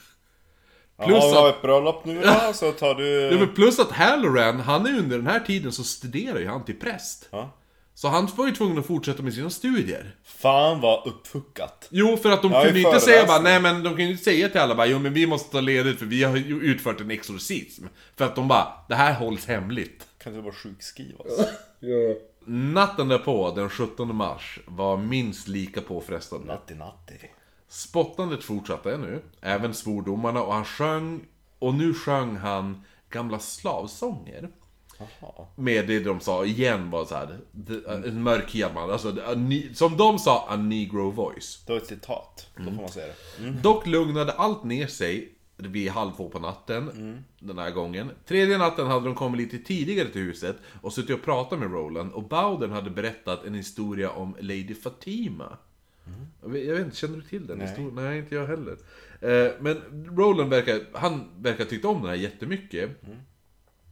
Speaker 1: Plus
Speaker 2: ja, vi har
Speaker 1: att,
Speaker 2: ett bröllop nu då, så tar du...
Speaker 1: ja, men plus att Halloran, han är under den här tiden så studerar ju han till präst.
Speaker 2: Ja.
Speaker 1: Så han var ju tvungen att fortsätta med sina studier.
Speaker 2: Fan vad uppfuckat.
Speaker 1: Jo, för att de
Speaker 2: Ja,
Speaker 1: kunde inte säga bara, nej men de kunde ju inte säga till alla bara, jo men vi måste ta ledigt för vi har ju utfört en exorcism. För att de bara, det här hålls hemligt.
Speaker 2: Kan du bara sjukskrivas?
Speaker 1: Natten därpå, den 17 mars, var minst lika påfrestande.
Speaker 2: Natti natti.
Speaker 1: Spottandet fortsatte nu, även svordomarna och han sjöng, och nu sjöng han gamla slavsånger. Med det de sa igen var så här, en mörkhyad man, alltså, som de sa, a negro voice.
Speaker 2: Det var ett citat. Då får man säga det.
Speaker 1: Dock lugnade allt ner sig vid halv två på natten, den här gången. Tredje natten hade de kommit lite tidigare till huset och suttit och pratat med Roland och Bowden hade berättat en historia om Lady Fatima. Jag, vet, jag vet inte, känner du till den historien? Nej, inte jag heller. Eh, men Roland verkar, han verkar tyckt om den här jättemycket.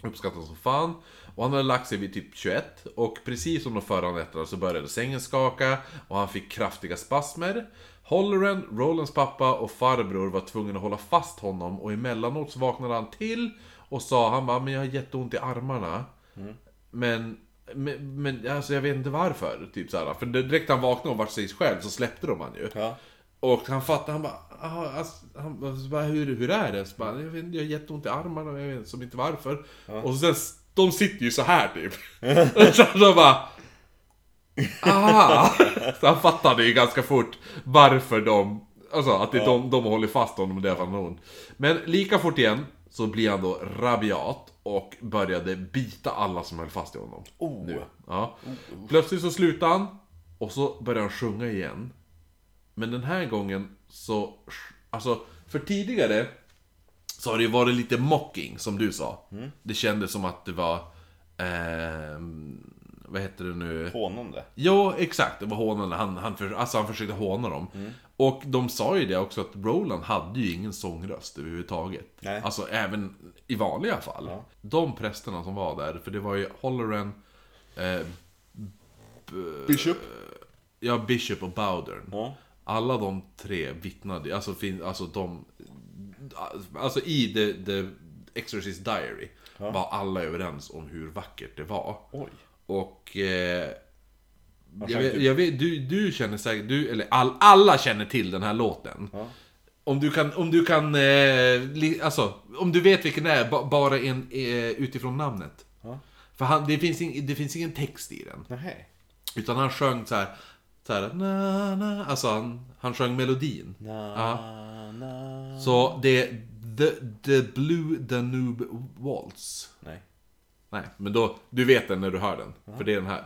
Speaker 1: Uppskattas som fan. Och han hade lagt sig vid typ 21. Och precis som de förra nätterna så började sängen skaka. Och han fick kraftiga spasmer. Holleran, Rolands pappa och farbror var tvungna att hålla fast honom. Och emellanåt så vaknade han till. Och sa han bara, men jag har jätteont i armarna. Men, men, men alltså jag vet inte varför. Typ såhär. För direkt han vaknade och var sig själv så släppte de han ju.
Speaker 2: Ja.
Speaker 1: Och han fattade, han bara, "Aha, alltså, han bara, så hur, hur är det? Så bara, jag, vet, inte, jag har jätteont i armarna jag vet som inte varför. Och sen, de sitter ju så här typ. så de bara, aha! Så han fattade ju ganska fort varför de, alltså att det är de, de håller fast honom och det han har ont. Men lika fort igen så blir han då rabiat och började bita alla som höll fast i honom. Nu. Ja. Plötsligt så slutar han och så börjar han sjunga igen. Men den här gången så, alltså för tidigare så har det ju varit lite mocking som du sa. Det kändes som att det var, ehm, vad heter det nu?
Speaker 2: Hånande.
Speaker 1: Jo, exakt. Det var hånande. Han, han, för, alltså han försökte håna dem. Och de sa ju det också att Roland hade ju ingen sångröst överhuvudtaget.
Speaker 2: Nej.
Speaker 1: Alltså även i vanliga fall. De prästerna som var där, för det var ju Holleran, eh,
Speaker 2: Bishop.
Speaker 1: ja, Bishop och Bowdern.
Speaker 2: Ja.
Speaker 1: Alla de tre vittnade, alltså, fin, alltså de... Alltså i the, the Exorcist Diary var alla överens om hur vackert det var.
Speaker 2: Oj.
Speaker 1: Och... Eh, jag vet,
Speaker 2: du?
Speaker 1: jag vet, du, du känner säkert, du, eller all, alla känner till den här låten. Om du kan, om du kan, eh, li, alltså, om du vet vilken det är, ba, bara en, eh, utifrån namnet. För han, det, finns ing, det finns ingen text i den.
Speaker 2: Nej.
Speaker 1: Utan han sjöng så här, så här na, na, alltså han, han sjöng melodin. Ja.
Speaker 2: na.
Speaker 1: Så det är the, the Blue Danube Waltz.
Speaker 2: Nej.
Speaker 1: Nej, men då, du vet den när du hör den. Ja. För det är den här.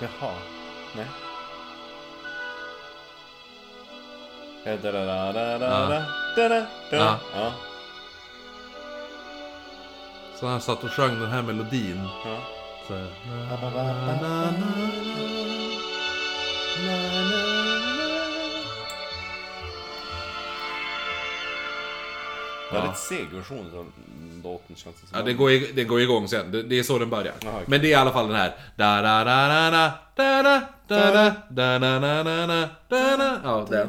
Speaker 2: Jaha, nej.
Speaker 1: Ja.
Speaker 2: Ja.
Speaker 1: Så han satt och sjöng den här melodin.
Speaker 2: Ja.
Speaker 1: Så här.
Speaker 2: Väldigt seg version av låten känns det som.
Speaker 1: Ja, det går, ig- det går igång sen. Det, det är så den börjar.
Speaker 2: Jaha, okej.
Speaker 1: Men det är i alla fall den här. Da da da da da da da da da da da da da da da da Ja, den.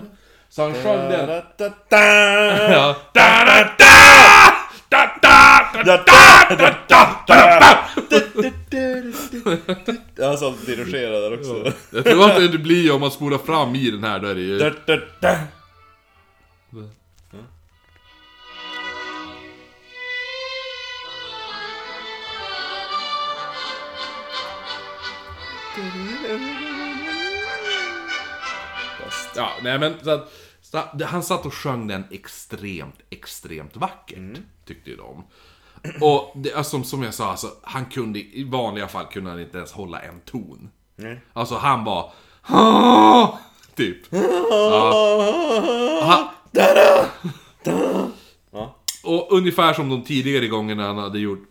Speaker 1: Så han sjöng den.
Speaker 2: Da, da, da.
Speaker 1: Ja. Da da da! Da da da da da da da
Speaker 2: Alltså han dirigerar där också.
Speaker 1: Jag tror att det blir om man spolar fram i den här, då är det ju...
Speaker 2: Da.
Speaker 1: Ja, nej men så att, han satt och sjöng den extremt, extremt vackert. Tyckte ju de. Och det, alltså, som, jag sa, alltså, han kunde, i vanliga fall kunde han inte ens hålla en ton. Alltså han var... Typ. Ja. Och ungefär som de tidigare gångerna han hade gjort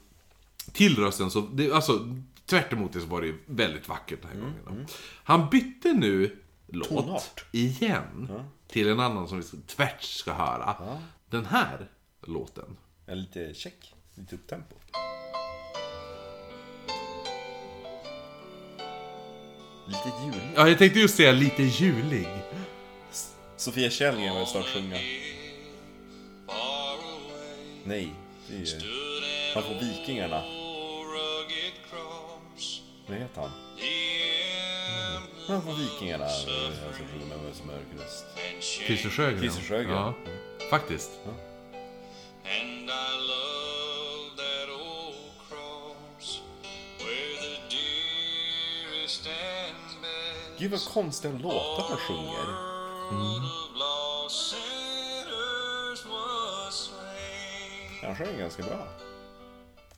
Speaker 1: till rösten så, det, alltså tvärt emot det så var det väldigt vackert den här gången. då. Han bytte nu låt
Speaker 2: Tonart.
Speaker 1: igen till en annan som vi tvärt ska höra. Den här låten.
Speaker 2: Ja, lite check. Lite upptempo. Lite jul.
Speaker 1: Ja, jag tänkte just säga lite julig.
Speaker 2: Sofia Källgren vill snart sjunga. Nej, det är ju... Han
Speaker 6: an
Speaker 2: får Vikingarna. Vad heter han? Men på vikingarna, alltså med
Speaker 6: som mörkröst.
Speaker 1: Christer Sjögren.
Speaker 2: Christer Sjögren.
Speaker 1: Ja. Faktiskt.
Speaker 2: Gud vad konstiga låtar han sjunger.
Speaker 6: Mm.
Speaker 2: Han sjöng ganska bra.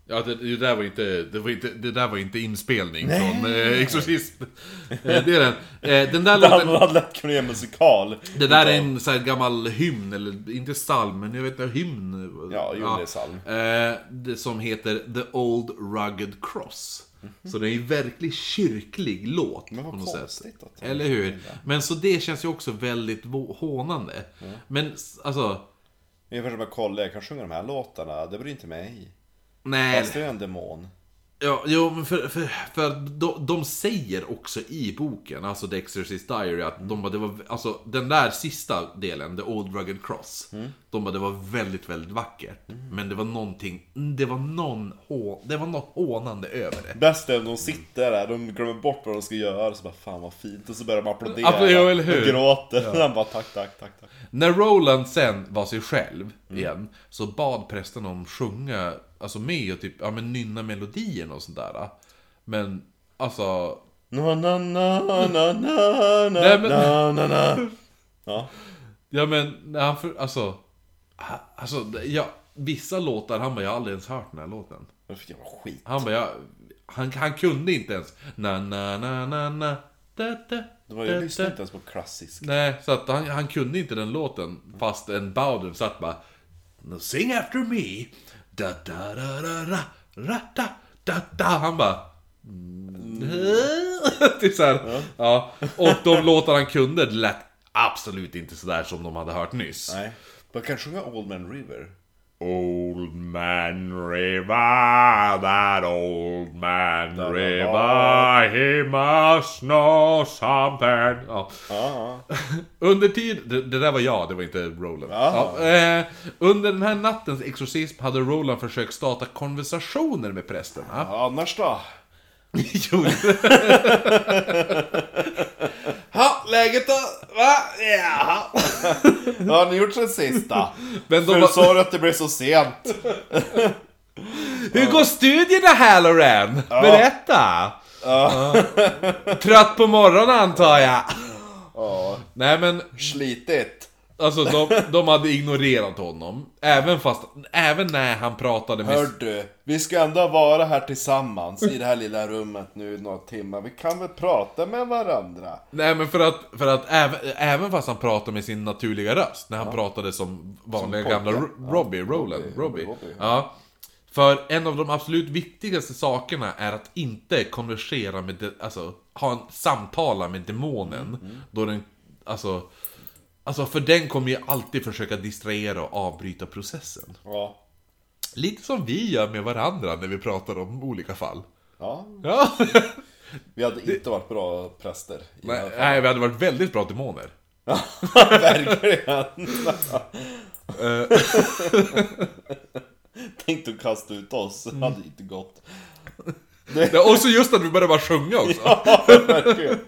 Speaker 1: Ja, det, det, där var inte, det, var inte, det där var inte inspelning från eh, Exorcist. Eh, det är den. Eh, den där låten...
Speaker 2: Han hade lätt kunnat göra musikal.
Speaker 1: Det där är en sån här gammal hymn, eller inte psalm, men jag vet inte, hymn.
Speaker 2: Ja, jo, det är psalm.
Speaker 1: Eh, det som heter The Old Rugged Cross. Så det är en verkligt kyrklig låt.
Speaker 2: Men vad konstigt att
Speaker 1: Eller hur? Men så det känns ju också väldigt hånande. Men s- alltså,
Speaker 2: Jag försöker bara kolla, jag kan sjunga de här låtarna. Det bryr inte mig.
Speaker 1: Nej.
Speaker 2: Fast det är en demon.
Speaker 1: Ja, jo, men för, för, för de, de säger också i boken, alltså The Exorcist Diary, att de bara, det var, alltså den där sista delen, The Old Rugged Cross, de bara, det var väldigt, väldigt vackert. Men det var någonting, det var någon hå, det var något hånande över det.
Speaker 2: Bäst är de sitter där, de glömmer bort vad de ska göra, så bara fan vad fint. Och så börjar de applådera.
Speaker 1: Applå- ja, eller hur?
Speaker 2: Och gråter. Han bara tack, tack, tack, tack.
Speaker 1: När Roland sen var sig själv igen, så bad prästen om sjunga, alltså med och typ, ja men nynna melodien och sånt där. Men, alltså,
Speaker 2: Na, na, na, na, na, na,
Speaker 1: Nej, men-
Speaker 2: na, na, na. Ja.
Speaker 1: Ja men, när han för, alltså... Alltså, ja, vissa låtar, han bara, jag har aldrig ens hört den här låten.
Speaker 2: Jävla skit.
Speaker 1: Han bara, jag, han, han kunde inte ens na na na na na da, da,
Speaker 2: Det var, jag lyssnade inte ens på klassisk.
Speaker 1: Nej, så att han, han kunde inte den låten. Fast en Bowden satt bara "Now Sing after me da da da da da da da da da Han bara mm. Typ såhär. Ja. Och de låtar han kunde lät absolut inte sådär som de hade hört nyss.
Speaker 2: Nej. Man kan sjunga Old Man River.
Speaker 1: Old man river, that old man river, he must know something. Ja.
Speaker 2: Ja,
Speaker 1: Under tid, det, det där var jag, det var inte Roland.
Speaker 2: Ja.
Speaker 1: Ja, eh, under den här nattens exorcism hade Roland försökt starta konversationer med prästerna.
Speaker 2: ja. Annars då?
Speaker 1: Jo. Ha, läget då? Va? Ja.
Speaker 2: Vad har ni gjort sen sist då?
Speaker 1: Men de
Speaker 2: För
Speaker 1: var,
Speaker 2: sa du att det blev så sent?
Speaker 1: Hur går studierna Halloran? Berätta! Ja. Trött på morgonen antar jag?
Speaker 2: Ja.
Speaker 1: Nej men,
Speaker 2: Slitigt.
Speaker 1: alltså de, de hade ignorerat honom. Även fast, även när han pratade med...
Speaker 2: Hör du, vi ska ändå vara här tillsammans i det här lilla rummet nu några timmar. Vi kan väl prata med varandra?
Speaker 1: Nej men för att, för att även, även fast han pratade med sin naturliga röst, när han pratade som vanliga
Speaker 2: Som
Speaker 1: gamla
Speaker 2: pojke.
Speaker 1: Ro- Robbie, Roland,
Speaker 2: Robbie,
Speaker 1: Robbie.
Speaker 2: Robbie,
Speaker 1: Ja. För en av de absolut viktigaste sakerna är att inte konversera med, de, alltså, ha en samtala med demonen. Då den, alltså, alltså för den kommer ju alltid försöka distrahera och avbryta processen.
Speaker 2: Ja.
Speaker 1: Lite som vi gör med varandra när vi pratar om olika fall.
Speaker 2: Ja.
Speaker 1: Ja.
Speaker 2: Vi hade inte varit bra präster.
Speaker 1: Nej, nej, vi hade varit väldigt bra demoner.
Speaker 2: Verkligen. Tänkte att kasta ut oss, det hade inte gått.
Speaker 1: Ja, och så just att vi började bara sjunga också.
Speaker 2: Ja, verkligen.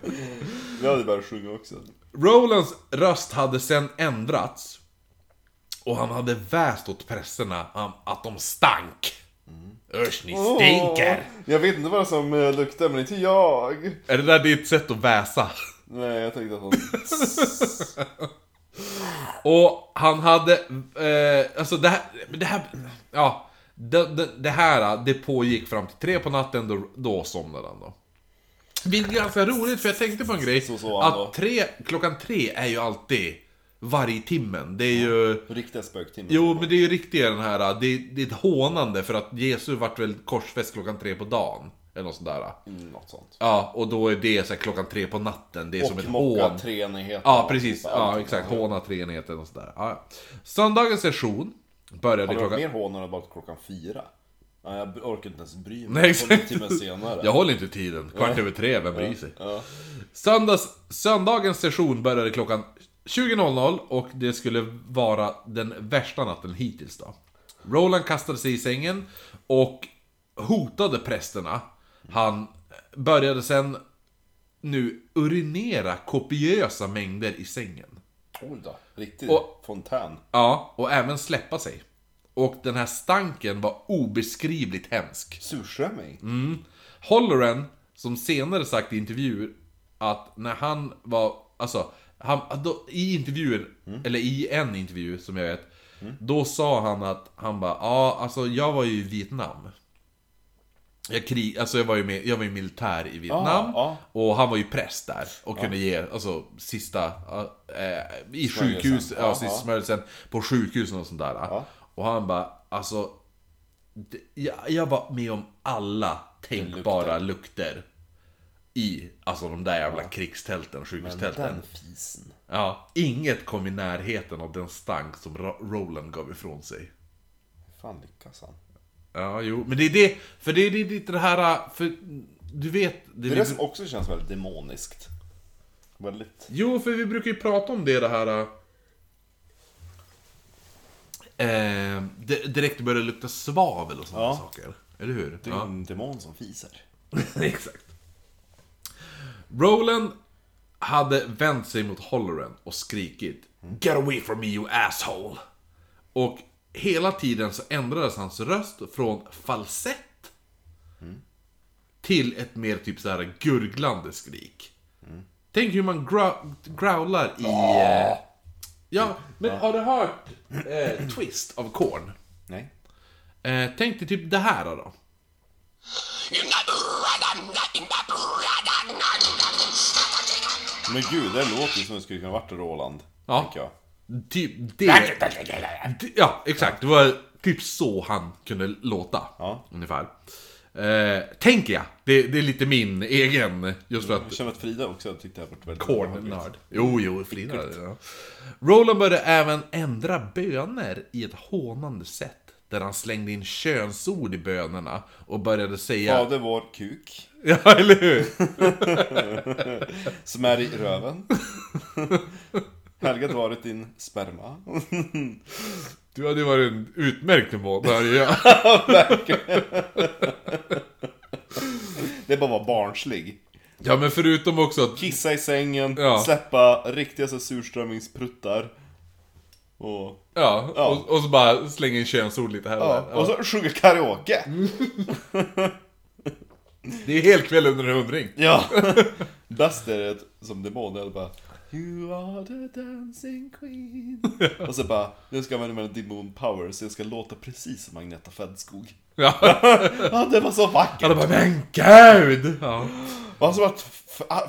Speaker 2: Vi hade börjat sjunga också.
Speaker 1: Rolands röst hade sen ändrats. Och han hade väst åt prästerna att de stank. Usch, ni stinker!
Speaker 2: Åh, jag vet inte vad som eh, luktar, men inte jag.
Speaker 1: Är det där ditt sätt att väsa?
Speaker 2: Nej, jag tänkte att han...
Speaker 1: Och han hade, eh, alltså det här, det här, ja. Det, det, det här, det pågick fram till tre på natten, då, då somnade han då. Vilket är ganska roligt, för jag tänkte på en grej.
Speaker 2: Så så
Speaker 1: att tre, klockan tre är ju alltid varje timmen. Det är ju...
Speaker 2: Riktiga spöktimmar.
Speaker 1: Jo, men det är ju riktigt den här, det, det är ett hånande för att Jesus vart väl korsfäst klockan tre på dagen. Eller något sånt där.
Speaker 2: Mm, något sånt.
Speaker 1: Ja, och då är det så här, klockan tre på natten. Det är som ett
Speaker 2: Och
Speaker 1: hån.
Speaker 2: treenigheten.
Speaker 1: Ja, precis. Ja, exakt. Håna treenigheten och sådär. Ja. Söndagens session började
Speaker 2: Hade det varit
Speaker 1: klockan...
Speaker 2: mer hån det var klockan fyra? Ja, jag orkar inte ens bry mig.
Speaker 1: Nej, exakt.
Speaker 2: en timme senare.
Speaker 1: Jag håller inte tiden. Kvart över tre, vem bryr sig?
Speaker 2: Ja.
Speaker 1: Söndags, söndagens session började klockan 20.00 och det skulle vara den värsta natten hittills då. Roland kastade sig i sängen och hotade prästerna. Han började sen nu urinera kopiösa mängder i sängen.
Speaker 2: Oj då. Riktig
Speaker 1: Och-
Speaker 2: fontän.
Speaker 1: Ja, och även släppa sig. Och den här stanken var obeskrivligt hemsk.
Speaker 2: Surströmming.
Speaker 1: Mm. Holloran, som senare sagt i intervjuer att när han var, alltså, han, då, i intervjuer, eller i en intervju som jag vet, då sa han att han bara, ja alltså jag var ju i Vietnam. Jag, krig, alltså jag var ju med, jag var ju militär i Vietnam,
Speaker 2: ja.
Speaker 1: och han var ju präst där och kunde ge, alltså sista, äh, i sjukhus, ja,
Speaker 2: Ja,
Speaker 1: sista
Speaker 2: ja.
Speaker 1: smörjelsen på sjukhusen och sånt där. Och han bara, alltså det- jag, jag var med om alla tänkbara lukter. I, alltså de där jävla krigstälten, sjukhustälten.
Speaker 2: Den fisen.
Speaker 1: Ja, inget kom i närheten av den stank som Ro- Roland gav ifrån sig.
Speaker 2: Hur fan lyckas han?
Speaker 1: Ja, jo, men det är det, för det är det, det, är det här, för du vet... Det,
Speaker 2: Det är det som också känns väldigt demoniskt. Väldigt...
Speaker 1: Jo, för vi brukar ju prata om det, det här... Eh, direkt börjar det lukta svavel och sådana
Speaker 2: Ja.
Speaker 1: saker. Eller hur?
Speaker 2: Det är en demon som fiser.
Speaker 1: Exakt. Roland hade vänt sig mot Holloran och skrikit Get away from me you asshole! Och hela tiden så ändrades hans röst från falsett till ett mer typ så här gurglande skrik. Tänk hur man growlar i... eh, Ja, men har du hört eh, Twist av Korn?
Speaker 2: Nej.
Speaker 1: Eh, tänk dig typ det här då.
Speaker 2: Men gud, det låter som det skulle kunna varit Roland.
Speaker 1: Ja.
Speaker 2: Jag.
Speaker 1: Typ det... Ja, exakt. Det var typ så han kunde låta.
Speaker 2: Ja.
Speaker 1: Ungefär. Eh, tänker jag. Det, det är lite min egen, just för
Speaker 2: Jag
Speaker 1: att...
Speaker 2: känner att Frida också tyckte det här varit väldigt
Speaker 1: Korn-nörd. Jo, jo, Frida. Ja. Roland började även ändra böner i ett hånande sätt. Där han slängde in könsord i bönerna och började säga...
Speaker 2: Fader vår kuk,
Speaker 1: Ja, eller hur?
Speaker 2: som är i röven. Helgat varit din sperma.
Speaker 1: Du hade ju varit en utmärkt hör jag.
Speaker 2: Det är bara att vara barnslig.
Speaker 1: Ja, men förutom också att...
Speaker 2: Kissa i sängen,
Speaker 1: Ja.
Speaker 2: släppa riktiga så surströmmingspruttar. Och,
Speaker 1: Ja,
Speaker 2: Ja.
Speaker 1: Och, och så bara slänga in könsord lite här och
Speaker 2: ja,
Speaker 1: där.
Speaker 2: och så sjunga karaoke.
Speaker 1: Det är helt kväll under en hundring.
Speaker 2: Ja. Bäst är det som demon, det är bara You are the dancing queen. Och så bara, nu ska jag använda mina demon power så jag ska låta precis som Agneta Fältskog.
Speaker 1: Ja.
Speaker 2: Ja, det var så vackert!
Speaker 1: Alla bara, men gud! Ja.
Speaker 2: Och så att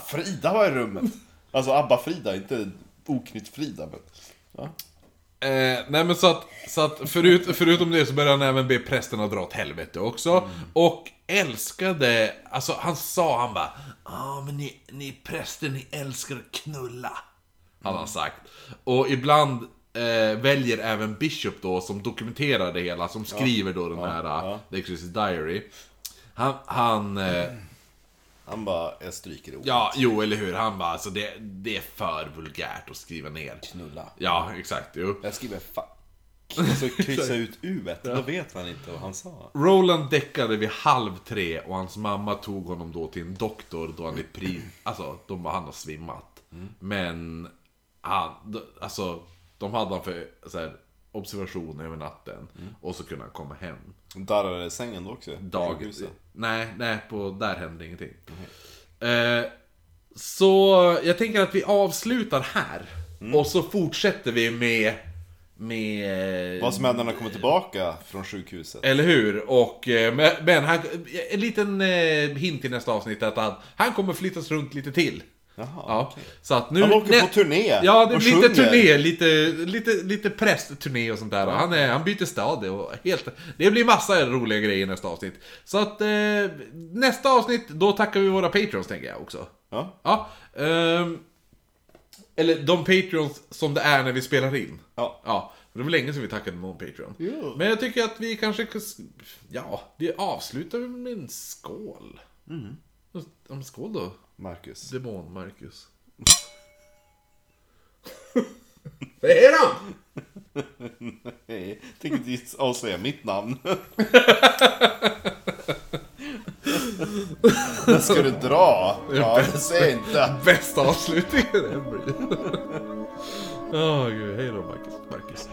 Speaker 2: Frida var i rummet. Alltså Abba-Frida, inte Oknytt-Frida. Men... Ja.
Speaker 1: Eh, nej men så att, så att förut, förutom det så började han även be prästen att dra åt helvete också. Och älskade, alltså han sa, han bara Ja men ni, ni präster, ni älskar att knulla. Hade han sagt. Och ibland eh, väljer även Bishop då, som dokumenterar det hela, som skriver då den här
Speaker 2: ja.
Speaker 1: The Exorcist Diary. Han, han eh,
Speaker 2: Han bara, jag stryker ordet.
Speaker 1: ja, jo eller hur, han bara alltså det, det är för vulgärt att skriva ner.
Speaker 2: Knulla.
Speaker 1: Ja, exakt, jo.
Speaker 2: Jag skriver fuck. Och så kryssa ut u då vet man inte vad han sa.
Speaker 1: Roland däckade vid halv tre och hans mamma tog honom då till en doktor då han är pri... Alltså, de bara, han har svimmat. Men, han, alltså, de hade han för så här, observation över natten. Och så kunde han komma hem.
Speaker 2: Darrade sängen då också?
Speaker 1: Dag... Nej, nej, på, där hände ingenting. Eh, Så jag tänker att vi avslutar här. Och så fortsätter vi med... Med...
Speaker 2: Vad som händer när han kommer tillbaka från sjukhuset.
Speaker 1: Eller hur? Och, eh, men, han, en liten eh, hint i nästa avsnitt att han, han kommer flyttas runt lite till.
Speaker 2: Jaha,
Speaker 1: Ja, så att nu...
Speaker 2: Han åker på turné
Speaker 1: Ja, det är
Speaker 2: och
Speaker 1: lite
Speaker 2: sjunger.
Speaker 1: turné, lite, lite, lite prästturné och sånt där. Han, är, han byter stad och helt... Det blir massa roliga grejer i nästa avsnitt. Så att eh, nästa avsnitt, då tackar vi våra patreons tänker jag också.
Speaker 2: Ja.
Speaker 1: Ja. ehm, eller de patreons som det är när vi spelar in.
Speaker 2: Ja.
Speaker 1: Ja, för det var länge sedan vi tackade någon Patreon. Men jag tycker att vi kanske... Ja, vi avslutar med en skål. Mm. Skål då,
Speaker 2: Marcus.
Speaker 1: demon Marcus. Vad är han?
Speaker 2: Hej. Tänker inte avslöja mitt namn. Det ska du dra. Ja, det säger jag inte.
Speaker 1: Bästa avslutningen ever. Åh gud, hej då Marcus. Marcus.